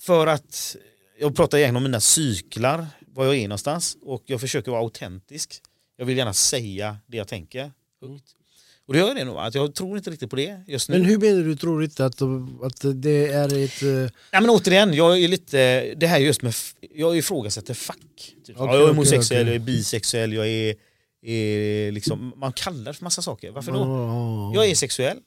för att, jag pratar igen om mina cyklar, var jag är någonstans och jag försöker vara autentisk. Jag vill gärna säga det jag tänker högt. Och det gör jag det nog, att jag tror inte riktigt på det just nu. Men hur menar du, tror inte att, att det är ett... Uh... Nej men återigen, jag är lite, det här just med, jag ifrågasätter fack. Typ. Okay, jag är homosexuell, okay, okay. jag är bisexuell, jag är, är liksom, man kallar för massa saker. Varför då? Oh. Jag är sexuell,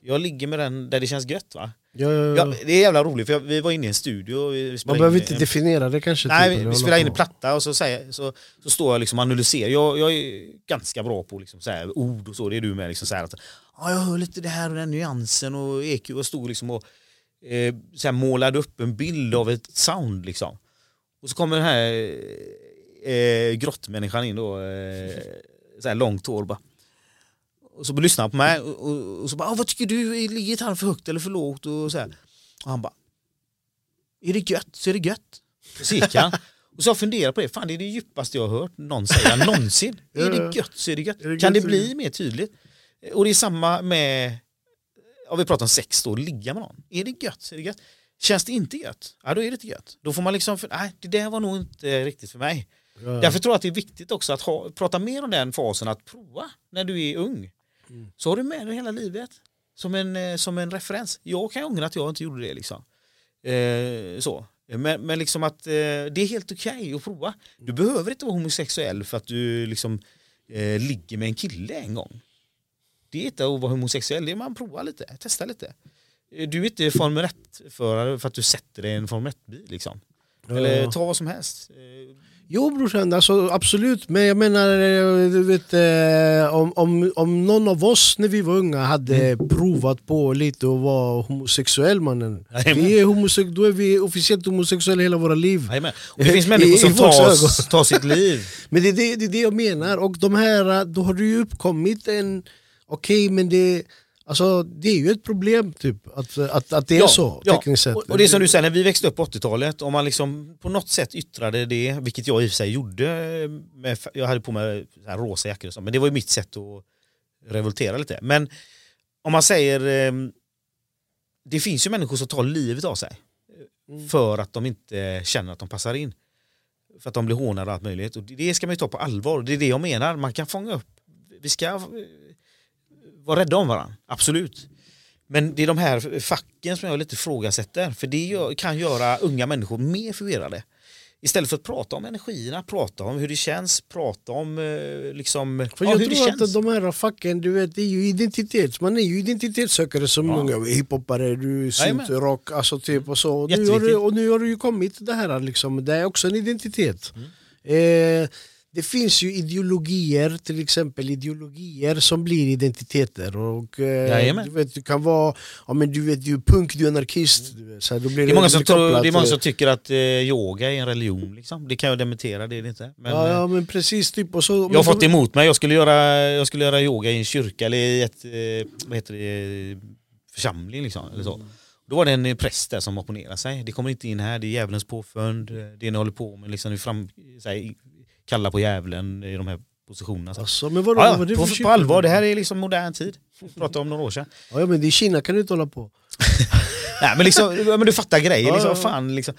jag ligger med den där det känns gött va. Ja, ja, ja. det är jävla roligt för vi var inne i en studio. Man behöver inte definiera det kanske? Nej, typ, vi spelade in en platta och så, säger, så, så står jag liksom och analyserar. Jag, jag är ganska bra på liksom, så här, ord och så, det är du med. Liksom, så här, att, ja, jag hör lite det här och den nyansen och EQ och stod liksom och eh, så här, målade upp en bild av ett sound. Liksom. Och så kommer den här eh, grottmänniskan in då, eh, så här långt hår bara. Och så lyssnar han på mig och, och, och så bara, ah, vad tycker du, ligger gitarren för högt eller för lågt? Och, så här. och han bara, är det gött så är det gött. Så gick han. Och så jag funderar på det, fan det är det djupaste jag har hört någon säga någonsin. är det gött så är det gött. Är det kan det bli mer tydligt? Och det är samma med, om vi pratar om sex då, ligga med någon. Är det gött så är det gött. Känns det inte gött, ja då är det inte gött. Då får man liksom, nej det där var nog inte riktigt för mig. Ja. Därför tror jag att det är viktigt också att ha, prata mer om den fasen, att prova när du är ung. Mm. Så har du med dig hela livet. Som en, eh, som en referens. Jag kan ångra att jag inte gjorde det. Liksom. Eh, så. Men, men liksom att eh, det är helt okej okay att prova. Du behöver inte vara homosexuell för att du liksom, eh, ligger med en kille en gång. Det är inte att vara homosexuell, det är man provar lite, testar lite. Eh, du är inte Formel 1-förare för att du sätter dig i en Formel 1-bil. Liksom. Eller ta vad som helst. Eh, Jo brorsan, alltså, absolut. Men jag menar, eh, du vet, eh, om, om, om någon av oss när vi var unga hade mm. provat på lite att vara homosexuell mannen. Vi är homosex då är vi officiellt homosexuella hela våra liv. Och det finns människor som tar, tar sitt liv. Men det är det, det är det jag menar. Och de här, då har det ju uppkommit en... Okej okay, men det Alltså det är ju ett problem typ att, att, att det ja, är så ja. tekniskt sett. Och, och det är som du säger, när vi växte upp på 80-talet, om man liksom på något sätt yttrade det, vilket jag i och för sig gjorde, med, jag hade på mig rosa jackor och så, men det var ju mitt sätt att revoltera lite. Men om man säger, ehm, det finns ju människor som tar livet av sig mm. för att de inte känner att de passar in. För att de blir hånade och allt möjligt. Och det ska man ju ta på allvar. Det är det jag menar, man kan fånga upp, vi ska vara rädda om varandra, absolut. Men det är de här facken som jag lite ifrågasätter, för det kan göra unga människor mer förvirrade. Istället för att prata om energierna, prata om hur det känns, prata om eh, liksom, för jag ja, hur tror det känns. att de här facken, du vet, det är ju identitet, man är ju identitetssökare som ja. unga hiphopare, du synt, rock, alltså typ och så. Och nu, har och nu har det ju kommit det här liksom, det är också en identitet. Mm. Eh, det finns ju ideologier, till exempel ideologier som blir identiteter. Och, eh, du, vet, du kan vara ja, men du vet, du är punk, du är anarkist. Du vet, så det, blir det, är många som, tror, det är många som tycker att eh, yoga är en religion. Liksom. Det kan jag dementera, det är det inte. Men, ja, ja, eh, men precis. Typ, och så, jag har fått emot mig, jag skulle, göra, jag skulle göra yoga i en kyrka eller i ett eh, vad heter det, församling. Liksom, eller så. Då var det en präst där som opponerade sig. Det kommer inte in här, det är djävulens påfund, det ni håller på med. Liksom, fram, så här, kalla på djävulen i de här positionerna. Alltså, men vadå, ja, vad på, på allvar, det här är liksom modern tid. Prata om några år sedan. Ja, men i Kina kan du inte hålla på. Nej men, liksom, men du fattar grejen. Liksom, fan, liksom,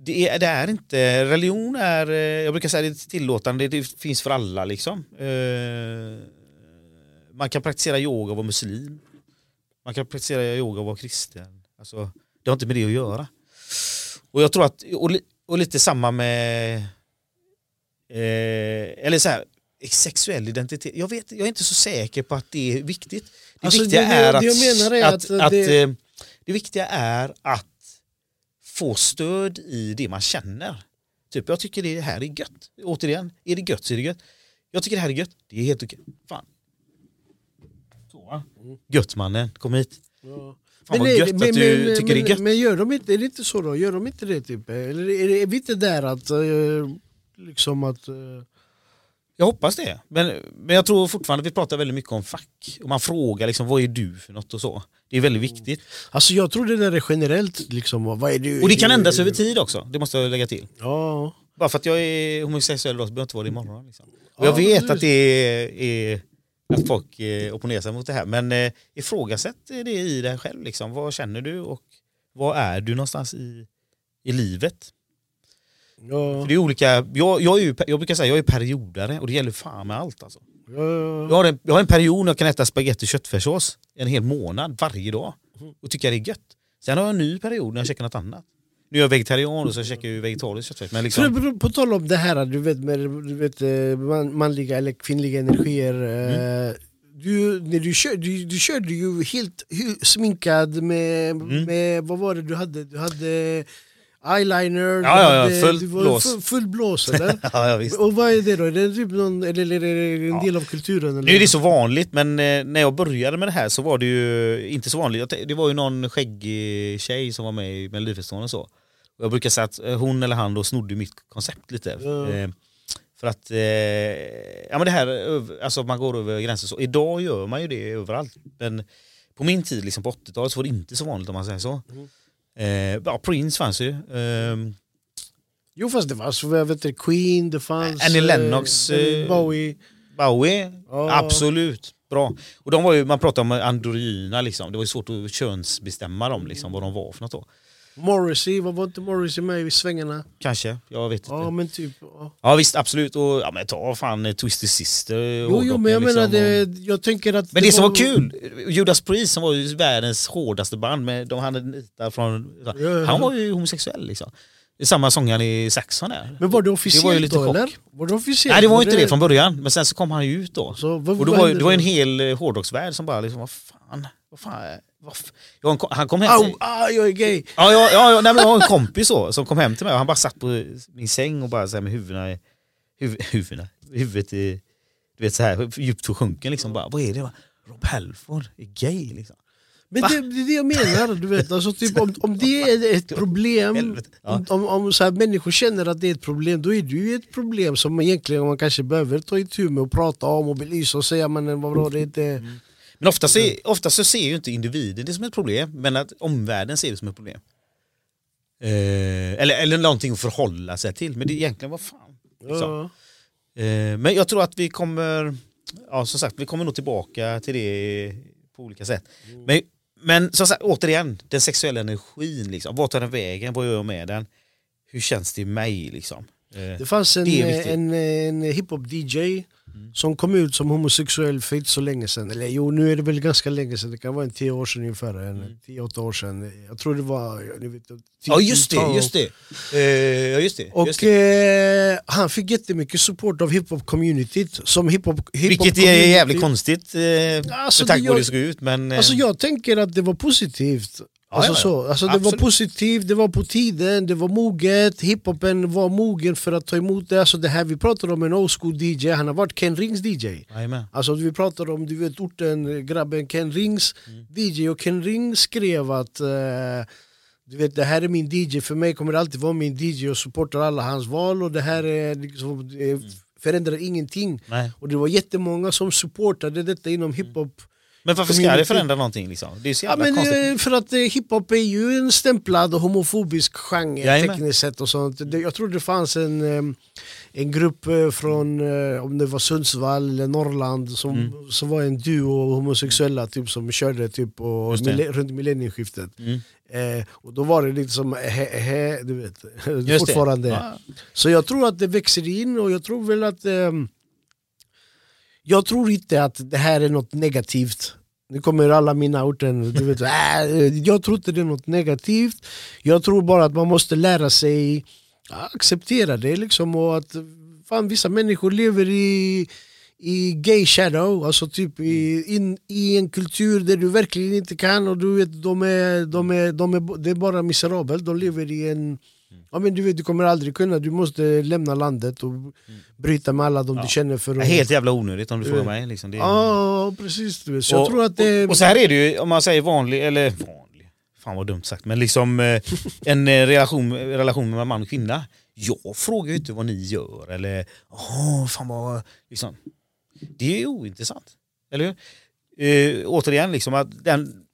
det, är, det är inte, religion är, eh, jag brukar säga det är tillåtande, det finns för alla liksom. Uh, man kan praktisera yoga och vara muslim. Man kan praktisera yoga och vara kristen. Alltså, det har inte med det att göra. Och jag tror att, och, och lite samma med Eh, eller så här, sexuell identitet. Jag, vet, jag är inte så säker på att det är viktigt. Det alltså, viktiga det, är, att, är att, att, att det... Eh, det viktiga är att få stöd i det man känner. Typ, jag tycker det här är gött. Återigen, är det gött så är det gött. Jag tycker det här är gött, det är helt okej. Fan. Så, Gött mannen, kom hit. Ja. Fan men vad gött men, att du men, tycker men, det är gött. Men gör de inte, är det inte så då? Gör de inte det typ? Eller är, det, är vi inte där att uh, liksom att... Eh... Jag hoppas det. Men, men jag tror fortfarande att vi pratar väldigt mycket om fack. Och man frågar liksom, vad är du för något och så. Det är väldigt viktigt. Alltså jag tror det där är generellt. Liksom, vad är du? Och det kan ändras över tid också, det måste jag lägga till. Ja. Bara för att jag är homosexuell då så behöver jag inte vara det imorgon. Liksom. Och jag vet att det är, är att folk eh, opponerar sig mot det här. Men eh, ifrågasätt det i dig själv. Liksom. Vad känner du och vad är du någonstans i, i livet? Ja. För det är olika, jag, jag, är ju, jag brukar säga jag är periodare och det gäller fan med allt alltså. Ja. Jag, har en, jag har en period när jag kan äta spagetti och köttfärssås en hel månad varje dag och tycker det är gött. Sen har jag en ny period när jag käkar något annat. Nu är jag vegetarian och så käkar jag vegetarisk köttfärs. Men liksom... på tal om det här du vet, med du vet, eh, manliga eller kvinnliga energier. Eh, mm. du, när du, kör, du, du körde ju helt sminkad med, mm. med, vad var det du hade? Du hade eyeliner, ja, ja, ja, fullt blås. Full, full blås eller? ja, ja. Och vad är det då? Är det, typ någon, eller, eller, eller en del av kulturen? Eller? Nu är det så vanligt men eh, när jag började med det här så var det ju inte så vanligt. Det var ju någon skäggig tjej som var med i Melodifestivalen och så. Jag brukar säga att eh, hon eller han då snodde mitt koncept lite. Eh, för att, eh, ja men det här, alltså man går över gränser så. Idag gör man ju det överallt. Men på min tid, liksom på 80-talet, så var det inte så vanligt om man säger så. Mm. Eh, ja, Prince fanns ju. Eh, jo fast det var så, jag vet inte, Queen, det fanns... Annie Lennox. Eh, Bowie. Bowie, oh. absolut. Bra. Och de var ju, man pratade om androgyna liksom. Det var ju svårt att könsbestämma dem liksom, vad de var för något då. Morrissey, var inte Morrissey med i svängarna? Kanske, jag vet inte. Ja men typ... Ja, ja visst absolut, och ja, men ta fan eh, Twisted Sister. Jo, jo men jag liksom, menar det, jag tänker att... Men det, det som var kul, Judas Priest som var ju världens hårdaste band, med, de hade nitar från... Ja, ja. Han var ju homosexuell liksom. Samma sångaren i Saxon där. Men var det officiellt det var ju lite då eller? Var det officiellt? Nej det var inte det från början, men sen så kom han ju ut då. Så, vad, och då var, det var en hel eh, hårdrocksvärld som bara liksom, vad fan, vad fan jag, han kom hem... Au, ah, jag är gay! Ja, ja, ja, nej, men jag har en kompis så, som kom hem till mig och han bara satt på min säng och bara så här med huvudena, huv, huvudena, huvudet i, du vet så här djupt försjunken liksom. Bara, vad är det? Rob Halford är gay liksom. Men det, det är det jag menar, du vet. Alltså, typ, om, om det är ett problem, ja. om, om så här, människor känner att det är ett problem, då är det ju ett problem som egentligen man kanske behöver ta itu med och prata om och belysa och säga men vad bra det är inte... Mm. Men ofta, så, ofta så ser ju inte individen det som ett problem, men att omvärlden ser det som ett problem. Eh, eller, eller någonting att förhålla sig till, men det är egentligen vad fan. Liksom. Eh, men jag tror att vi kommer, ja som sagt, vi kommer nog tillbaka till det på olika sätt. Mm. Men, men som sagt, återigen, den sexuella energin, liksom. vart tar den vägen, vad gör jag med den? Hur känns det i mig? Liksom? Det fanns en, en, en hiphop-DJ. Som kom ut som homosexuell för inte så länge sedan. Eller jo, nu är det väl ganska länge sedan. Det kan vara en tio år sedan ungefär. En, mm. tio, åtta år sedan. Jag tror det var... Ni vet, ja just det, just det. Uh, just det och just det. Uh, han fick jättemycket support av hiphop-communityt. Som hiphop, hiphop Vilket är jävligt konstigt uh, alltså, med tanke på hur det såg ut. Men, uh, alltså jag tänker att det var positivt. Alltså, så. alltså det var positivt, det var på tiden, det var moget, hiphopen var mogen för att ta emot det. Alltså det här vi pratar om en old school DJ, han har varit Ken Rings DJ. Amen. Alltså vi pratar om du vet orten, grabben Ken Rings mm. DJ och Ken Rings skrev att uh, du vet det här är min DJ, för mig kommer det alltid vara min DJ och supportar alla hans val och det här är liksom, mm. förändrar ingenting. Nej. Och det var jättemånga som supportade detta inom hiphop men varför ska det förändra någonting? Liksom? Det är så jävla ja, men, konstigt. Eh, för att eh, hiphop är ju en stämplad och homofobisk genre Jajamän. tekniskt sett och sånt. Jag tror det fanns en, eh, en grupp från, om det var Sundsvall eller Norrland, som, mm. som var en duo homosexuella typ, som körde typ och, runt millennieskiftet. Mm. Eh, och då var det lite som he, he, du vet, fortfarande. Ja. Så jag tror att det växer in och jag tror väl att eh, jag tror inte att det här är något negativt. Nu kommer alla mina orden, du vet, äh, jag tror inte det är något negativt. Jag tror bara att man måste lära sig acceptera det liksom och att fan, vissa människor lever i, i gay shadow, alltså typ i, in, i en kultur där du verkligen inte kan och du vet, de är, de är, de är, det är bara miserabelt, de lever i en Ja, men du, vet, du kommer aldrig kunna, du måste lämna landet och bryta med alla de ja. du känner för att... Helt jävla onödigt om du frågar mig. Liksom. Det är... Ja precis, du vet. Så och, jag tror att det... och, och så här är det ju, om man säger vanlig, eller vanlig, fan vad dumt sagt, men liksom eh, en eh, relation, relation med man och kvinna. Jag frågar ju inte vad ni gör eller åh, fan vad... Liksom. Det är ointressant. Eller hur? Eh, återigen, liksom, att den,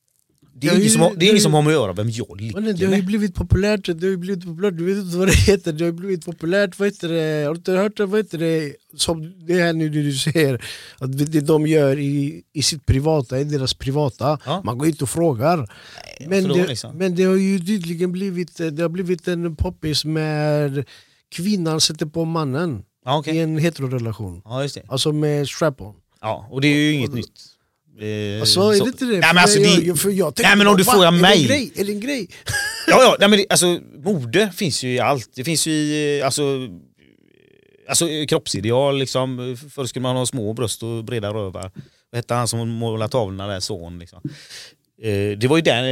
det är, ingen som, det är ingen som har med att göra vem jag ligger med. Det har ju blivit populärt, det har blivit populärt, du vet inte vad det heter, det har blivit populärt, vad heter det, har du inte hört det, vad heter det, som det här nu du säger, att det de gör i, i sitt privata, i deras privata, ja. man går inte och frågar. Nej, men, det, liksom. men det har ju tydligen blivit, det har blivit en poppis med kvinnan sätter på mannen ja, okay. i en heterorelation. Ja, Alltså med strap-on. Ja, och det är ju inget och, nytt. Eh, alltså är det inte det? Nej men, alltså, jag, för jag nej, men om du frågar mig... Är det en grej? Är det en grej? ja, ja nej, men det, alltså, mode finns ju i allt. Det finns ju i alltså, alltså, kroppsideal. Liksom. Förr skulle man ha små bröst och breda rövar. vad hette han som målade tavlorna där, son liksom. Eh, det var ju den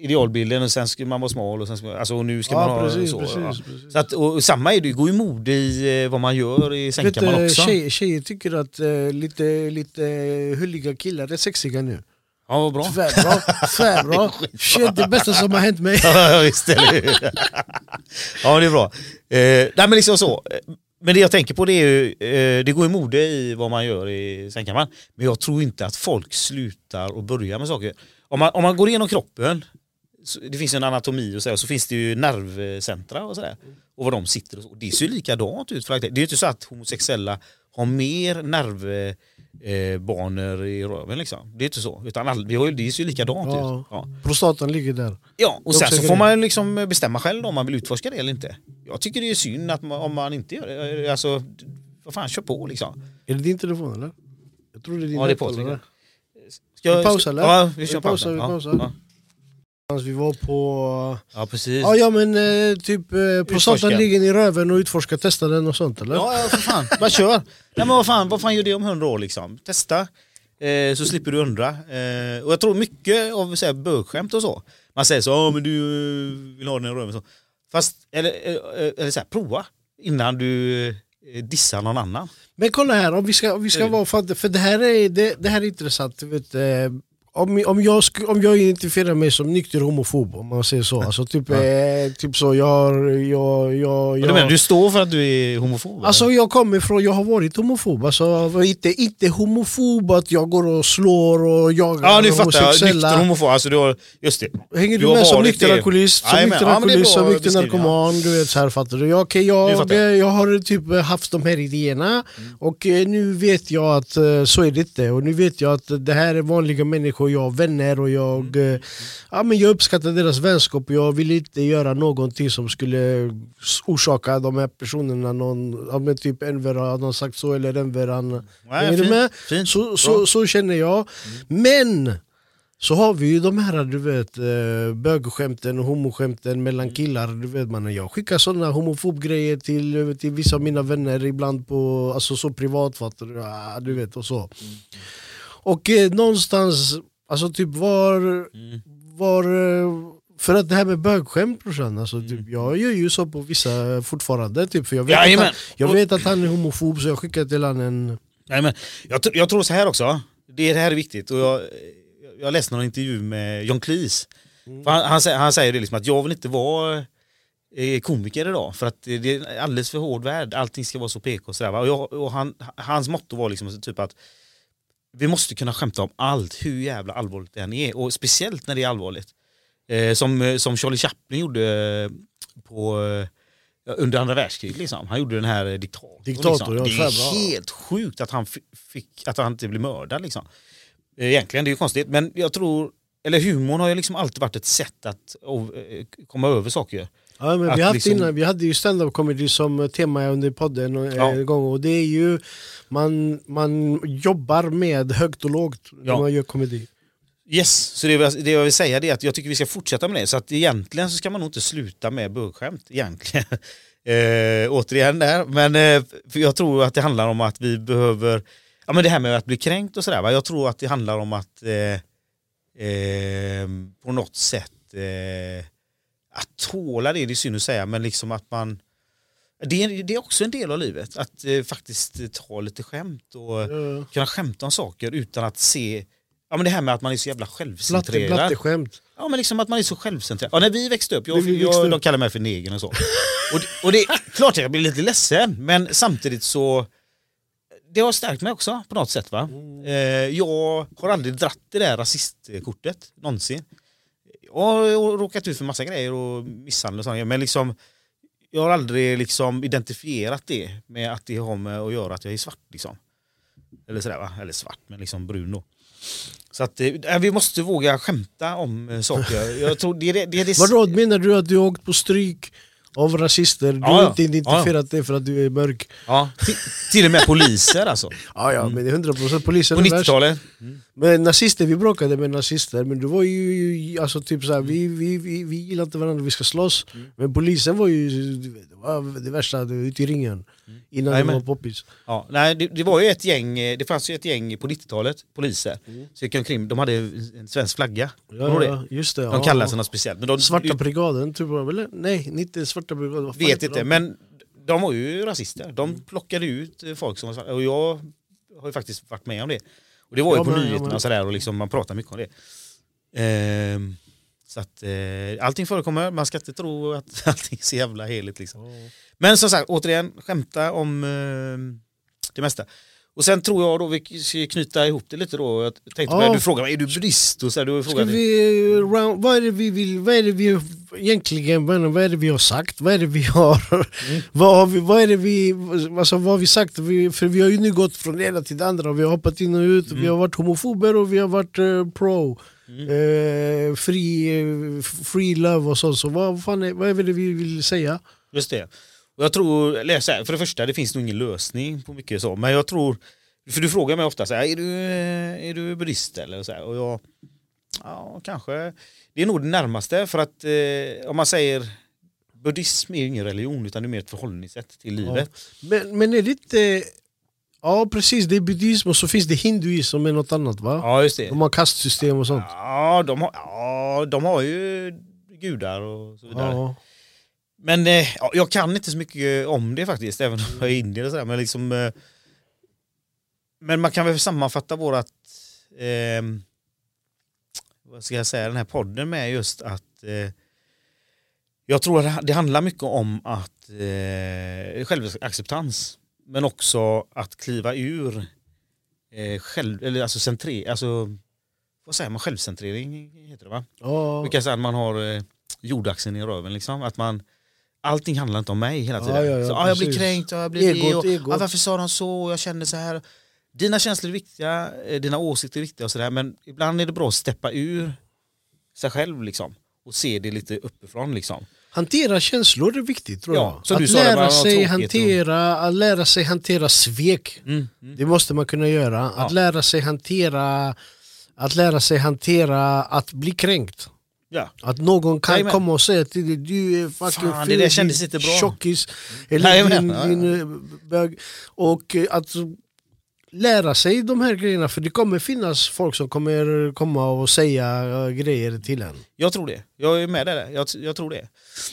idealbilden och sen skulle man vara smal och sen ska, alltså, och nu ska ja, man precis, ha så. Precis, ja. precis. så att, och samma är det, det går ju mode i eh, vad man gör i sängkammaren också. Tjej, tjejer tycker att uh, lite, lite hulliga killar är sexiga nu. Ja, vad bra. Tvärbra. Tvärbra. Shit, det bästa som har hänt mig. ja, visst är det. ja, det är bra. Eh, nej, men liksom så. Men det jag tänker på det är ju, eh, det går i mode i vad man gör i sängkammaren. Men jag tror inte att folk slutar och börjar med saker. Om man, om man går igenom kroppen, det finns en anatomi och så, så finns det ju nervcentra och sådär. Och var de sitter och så. Det ser ju likadant ut. Det är ju inte så att homosexuella har mer nerv eh, i röven liksom. Det är inte så. Utan all, har, det ser ju likadant ja. ut. Ja. Prostatan ligger där. Ja, och sen så får man liksom bestämma själv om man vill utforska det eller inte. Jag tycker det är synd att man, om man inte gör det. Alltså, vad fan, kör på liksom. Är det din telefon eller? Jag tror det är din Ja, det är på. Ska, vi pausa eller? Ja, vi kör pausa. Vi pausar. Ja. Vi var på... Ja precis. Ja, ja men eh, typ eh, prostatan ligger i röven och utforska, testa den och sånt eller? Ja, ja för fan, bara kör. Ja, men vad fan, vad fan gör det om hundra år liksom? Testa, eh, så slipper du undra. Eh, och jag tror mycket av så här, bögskämt och så, man säger så, ja men du vill ha den i röven så. Fast, eller, eh, eller så här, prova innan du dissar någon annan. Men kolla här, om vi ska, om vi ska vara, för, för det här är, det, det här är intressant. Vet, om, om, jag, om jag identifierar mig som nykter homofob, om man säger så. Alltså typ, ja. eh, typ så, jag... jag, jag, jag du, menar, du står för att du är homofob? Alltså jag kommer ifrån, jag har varit homofob. Alltså, inte, inte homofob att jag går och slår och jagar Ja nu fattar jag, nykter homofob. Alltså, du har, just det. Hänger du, du med som nykter alkoholist, som nykter alkoholist, som nykter narkoman? Du vet, så här fattar du. Jag, okay, jag, jag, jag har typ haft de här idéerna mm. och eh, nu vet jag att eh, så är det inte. Och nu vet jag att det här är vanliga människor människor, jag har vänner och jag, mm. Eh, ja, men jag uppskattar deras vänskap och jag vill inte göra någonting som skulle orsaka de här personerna någon, ja, men typ Enver har sagt så eller Enver han... Nej, med? Fint. Så, så, så, känner jag. Mm. Men! Så har vi ju de här du vet, eh, bögskämten och homoskämten mellan mm. killar. Du vet, man, jag skickar sådana homofobgrejer till, till vissa av mina vänner ibland på alltså så privat, fattar du? du vet, och så. Och eh, någonstans Alltså typ var... Mm. var för att det här med bögskämt brorsan, alltså, typ, mm. jag gör ju så på vissa fortfarande. Typ, för jag, vet ja, att han, jag vet att han är homofob så jag skickar till honom en... Ja, men, jag, jag tror så här också, det, det här är viktigt. Och jag, jag läste någon intervju med John Cleese. Mm. Han, han, han, säger det liksom att jag vill inte vara eh, komiker idag för att det är alldeles för hård värld. Allting ska vara så PK och sådär. Och, jag, och han, hans motto var liksom typ att vi måste kunna skämta om allt, hur jävla allvarligt det än är. Och speciellt när det är allvarligt. Eh, som, eh, som Charlie Chaplin gjorde eh, på, eh, under andra världskriget. Liksom. Han gjorde den här diktatorn. Diktator, liksom. Det är helt sjukt att han, fick, att han inte blev mördad. Liksom. Egentligen, det är ju konstigt. Men jag tror, eller humorn har ju liksom alltid varit ett sätt att komma över saker. Ja, men vi, haft liksom... innan, vi hade ju stand-up comedy som tema under podden ja. en gång och det är ju man, man jobbar med högt och lågt när ja. man gör komedi. Yes, så det, det jag vill säga är att jag tycker vi ska fortsätta med det. Så att egentligen så ska man nog inte sluta med bögskämt. Egentligen. eh, återigen där. Men eh, jag tror att det handlar om att vi behöver, ja men det här med att bli kränkt och sådär. Jag tror att det handlar om att eh, eh på något sätt eh, att tåla det, det är synd att säga, men liksom att man det är, det är också en del av livet, att eh, faktiskt ta lite skämt och mm. kunna skämta om saker utan att se Ja men det här med att man är så jävla självcentrerad. Blatte, blatte skämt. Ja men liksom att man är så självcentrerad. Ja, när vi växte upp, jag, vi växte jag, upp. de kallar mig för neger och så. och, och det är klart jag blir lite ledsen men samtidigt så det har stärkt mig också på något sätt. va. Mm. Eh, jag har aldrig dratt det där rasistkortet någonsin. Jag har råkat ut för massa grejer och misshandel och sånt. Men liksom jag har aldrig liksom identifierat det med att det har med att göra att jag är svart. Liksom. Eller sådär va, eller svart men liksom brun då. Så att eh, vi måste våga skämta om eh, saker. Jag tror det, det, det, det... Vadå, menar du att du har åkt på stryk av rasister. Du ja, har inte identifierat ja. det för att du är mörk. Ja, till och med poliser alltså. Ja, ja men det är 100% poliser På 90-talet? Mm. Men nazister, vi bråkade med nazister men det var ju alltså typ såhär, vi, vi, vi, vi gillar inte varandra, vi ska slåss. Mm. Men polisen var ju, det var Det värsta, ute i ringen. Mm. Innan nej, det var poppis. Ja, nej, det, det, var ju ett gäng, det fanns ju ett gäng på 90-talet, poliser. Mm. Så gick omkring, de hade en svensk flagga. Ja, det? Just det, de ja. kallade sig något speciellt. Men de, svarta brigaden, typ, eller? Nej, inte svarta brigaden. Vet inte, men de var ju rasister. De plockade ut folk som var och jag har ju faktiskt varit med om det. Och det var ju ja, på men, nyheterna ja, och sådär och liksom, man pratar mycket om det. Ehm, så att eh, allting förekommer, man ska inte tro att allting är så jävla heligt liksom. Men som sagt, återigen, skämta om eh, det mesta. Och sen tror jag då vi ska knyta ihop det lite då. Jag tänkte ja. du frågar mig, är du buddhist? Och så här, du ska vi, round, vad är det vi vill, vad är det vi egentligen, vad är det vi har sagt? Vad är det vi har, mm. vad, har vi, vad är det vi, alltså vad har vi sagt? Vi, för vi har ju nu gått från det ena till det andra, vi har hoppat in och ut, mm. vi har varit homofober och vi har varit uh, pro. Mm. Uh, free, free love och sånt, så vad, fan är, vad är det vi vill säga? Just det. Och jag tror, eller så här, för det första, det finns nog ingen lösning på mycket så, men jag tror, för du frågar mig ofta så här, är du, är du buddhist eller så här, och jag, ja kanske, det är nog det närmaste för att eh, om man säger buddhism är ju ingen religion utan det är mer ett förhållningssätt till livet. Ja. Men, men är det inte Ja precis, det är buddhism och så finns det hinduism som är något annat va? Ja just det. De har kastsystem och sånt. Ja de har, ja, de har ju gudar och så vidare. Ja. Men eh, jag kan inte så mycket om det faktiskt, även om jag är indier och sådär. Men, liksom, eh, men man kan väl sammanfatta vårat, eh, vad ska jag säga, den här podden med just att eh, jag tror att det handlar mycket om att eh, självacceptans. Men också att kliva ur eh, själv, eller alltså, centre, alltså vad säger man, självcentrering heter det va? Oh. Vilka man har jordaxeln i röven liksom. Att man allting handlar inte om mig hela tiden. Ja, ja, ja, så, ah, jag blir kränkt, och jag blir egot, och, egot. Ah, varför sa de så, jag kände så här. Dina känslor är viktiga, eh, dina åsikter är viktiga och sådär men ibland är det bra att steppa ur sig själv liksom och se det lite uppifrån liksom. Hantera känslor är viktigt tror jag. Ja, att lära sig hantera, att lära sig hantera svek. Mm, mm. Det måste man kunna göra. Att lära sig hantera att lära sig hantera att bli kränkt. Ja. Att någon kan Jajamän. komma och säga till dig du är fucking Fan, det där kändes inte bra. tjockis eller din, din eh, bög. Och eh, att lära sig de här grejerna för det kommer finnas folk som kommer komma och säga uh, grejer till en. Jag tror det, jag är med där, jag, jag tror det.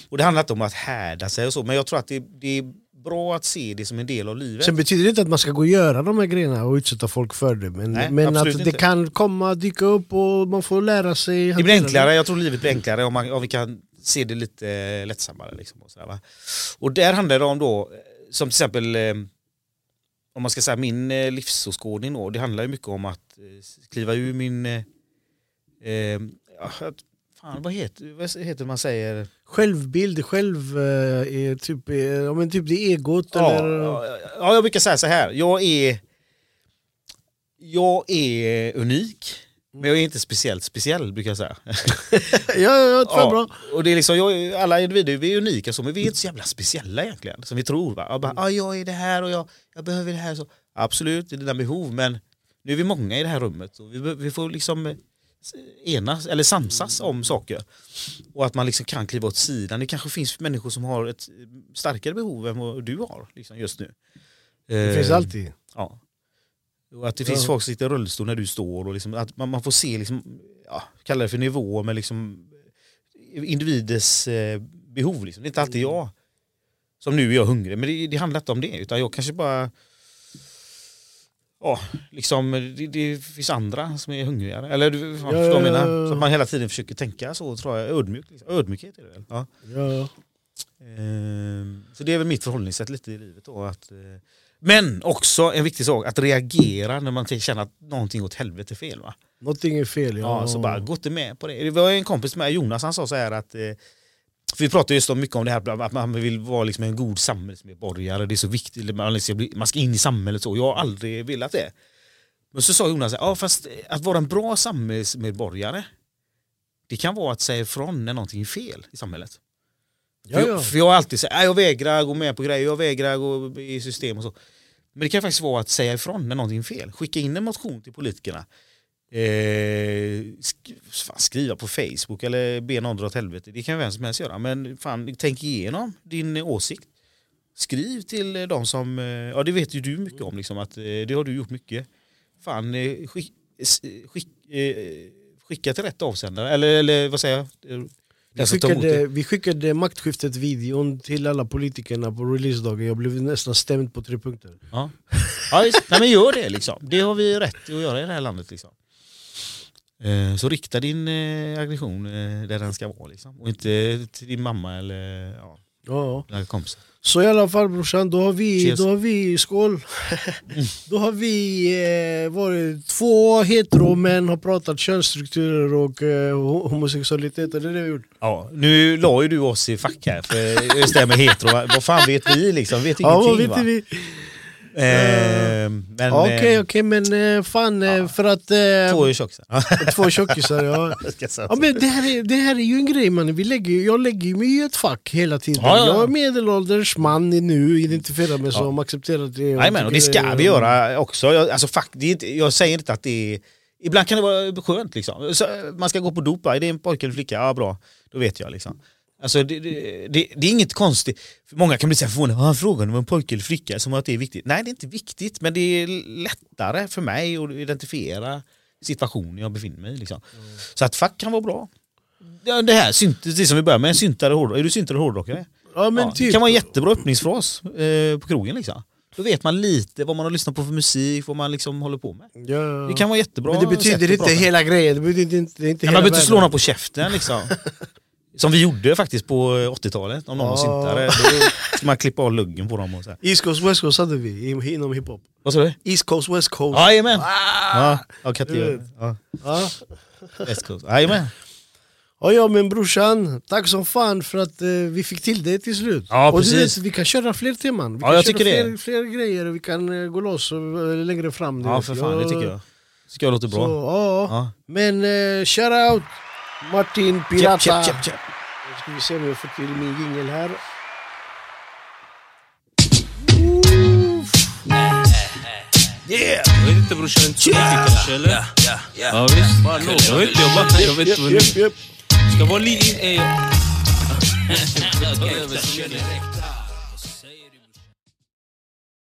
Och det handlar inte om att härda sig och så men jag tror att det, det är bra att se det som en del av livet. Sen betyder det inte att man ska gå och göra de här grejerna och utsätta folk för det. Men, Nej, men att det inte. kan komma, dyka upp och man får lära sig. Det blir enklare, jag tror livet blir enklare om, man, om vi kan se det lite lättsammare. Liksom och, så här, och där handlar det om då, som till exempel eh, om man ska säga min eh, livsåskådning då, det handlar ju mycket om att eh, kliva ur min eh, fan, vad heter, vad heter man säger? Självbild, själv, eh, typ, eh, men typ det är egot ja, eller? Ja, jag brukar säga så här. Jag är, jag är unik. Men jag är inte speciellt speciell brukar jag säga. ja, ja, ja, bra. Och det är liksom, jag, alla individer vi är unika så, men vi är inte så jävla speciella egentligen. Som vi tror. Va? Jag, bara, ah, jag är det här och jag, jag behöver det här. Så. Absolut, det är dina behov men nu är vi många i det här rummet. Så vi, vi får liksom enas eller samsas om saker. Och att man liksom kan kliva åt sidan. Det kanske finns människor som har ett starkare behov än vad du har liksom just nu. Det finns eh, alltid. Ja. Och att det finns folk som sitter i rullstol när du står och liksom, att man, man får se, liksom, ja, kalla det för nivåer med liksom individers eh, behov. Liksom. Det är inte alltid jag som nu är jag hungrig, men det, det handlar inte om det. Utan jag kanske bara ja, liksom, det, det, finns andra som är hungrigare. Eller du ja, ja, ja, menar? Så att man hela tiden försöker tänka så tror jag. Ödmjuk, liksom. Ödmjukhet är det väl? Ja. ja. Ehm, så det är väl mitt förhållningssätt lite i livet då. Att, eh, men också en viktig sak, att reagera när man känner att någonting åt helvete är fel. Va? Någonting är fel ja. ja så bara, gå inte med på det. Det var en kompis med Jonas, han sa så här att eh, för vi pratar just om mycket om det här att man vill vara liksom en god samhällsmedborgare, det är så viktigt, man bli, man ska in i samhället så. Jag har aldrig velat det. Men så sa Jonas, ja fast att vara en bra samhällsmedborgare, det kan vara att säga ifrån när någonting är fel i samhället. Ja, ja. För, jag har alltid sagt, jag vägrar gå med på grejer, jag vägrar gå i system och så. Men det kan faktiskt vara att säga ifrån när någonting är fel. Skicka in en motion till politikerna eh, skriva på Facebook eller be någon dra åt helvete. Det kan vem som helst göra. Men fan, tänk igenom din åsikt. skriv till de som, eh, ja det vet ju du mycket om liksom, att eh, det har du gjort mycket. Fan, eh, skick, skick, skicka till rätt avsändare, eller, eller vad säger jag? Vi skickade, vi skickade maktskiftet-videon till alla politikerna på releasedagen, jag blev nästan stämd på tre punkter. Ja, ja just, nej, men gör det liksom. Det har vi rätt att göra i det här landet. Liksom. Eh, så rikta din eh, aggression eh, där den ska vara liksom. Och inte till din mamma eller ja, ja. dina kompisar. Så i alla fall brorsan, då har vi, då har vi skål! då har vi eh, varit två heteromän, har pratat könsstrukturer och eh, homosexualitet, och det är det vi gjort. Ja, nu la ju du oss i fack här, för just det här med hetero, vad fan vet vi liksom? Vet ingenting ja, vet va? Vi? Eh, Okej, okay, eh, okay, men eh, fan ja. för att... Eh, två tjockisar. två tjockisar, ja. ja men det, här är, det här är ju en grej man, vi lägger, jag lägger mig i ett fack hela tiden. Ja, ja. Jag är medelålders man nu, identifierar mig som, accepterar det. Nej, men, och det ska vi göra också. Jag, alltså, fuck, det inte, jag säger inte att det är... Ibland kan det vara skönt liksom. Så, man ska gå på dop, är det en pojke eller flicka? Ja bra, då vet jag liksom. Alltså det, det, det, det, är inget konstigt. Många kan bli så förvånade, han frågar om en pojke eller flicka som att det är viktigt. Nej det är inte viktigt men det är lättare för mig att identifiera situationen jag befinner mig i. Liksom. Mm. Så att fack kan vara bra. Det här, det som vi börjar med, syntare hårdrockare. Är du syntare hårdrockare? Ja, men ja, typ. Det kan vara en jättebra öppningsfras eh, på krogen liksom. Då vet man lite vad man har lyssnat på för musik, vad man liksom håller på med. Ja. Det kan vara jättebra Men det betyder inte hela grejen. Det betyder inte, inte ja, man behöver inte slå någon på käften liksom. Som vi gjorde faktiskt på 80-talet, om någon var syntare. Då ska man klippa av luggen på dem. Och så här. East Coast West Coast hade vi inom hiphop. Vad sa du? East Coast West Coast. Jajamän! Ah! Ja, ja, ja. ah. West Coast. Jajamän. Ja, ja men brorsan, tack som fan för att eh, vi fick till det till slut. Ja, och du vet, vi kan köra fler teman, vi ja, jag köra tycker fler, det. fler grejer, vi kan eh, gå loss och, eh, längre fram. Ja för fan, det tycker jag. Det tycker jag låter bra. Så, ja. ja. Men eh, shout out Martin Pirata. Chep, chep, chep, nu ska vi se om jag får till min jingel här. Yeah! Jag vet inte brorsan, inte så mycket kanske eller? Ja, ja, ja. Ja visst, bara något. Jag vet inte, jag bara, jag vet inte vad nu. Ska vara lite...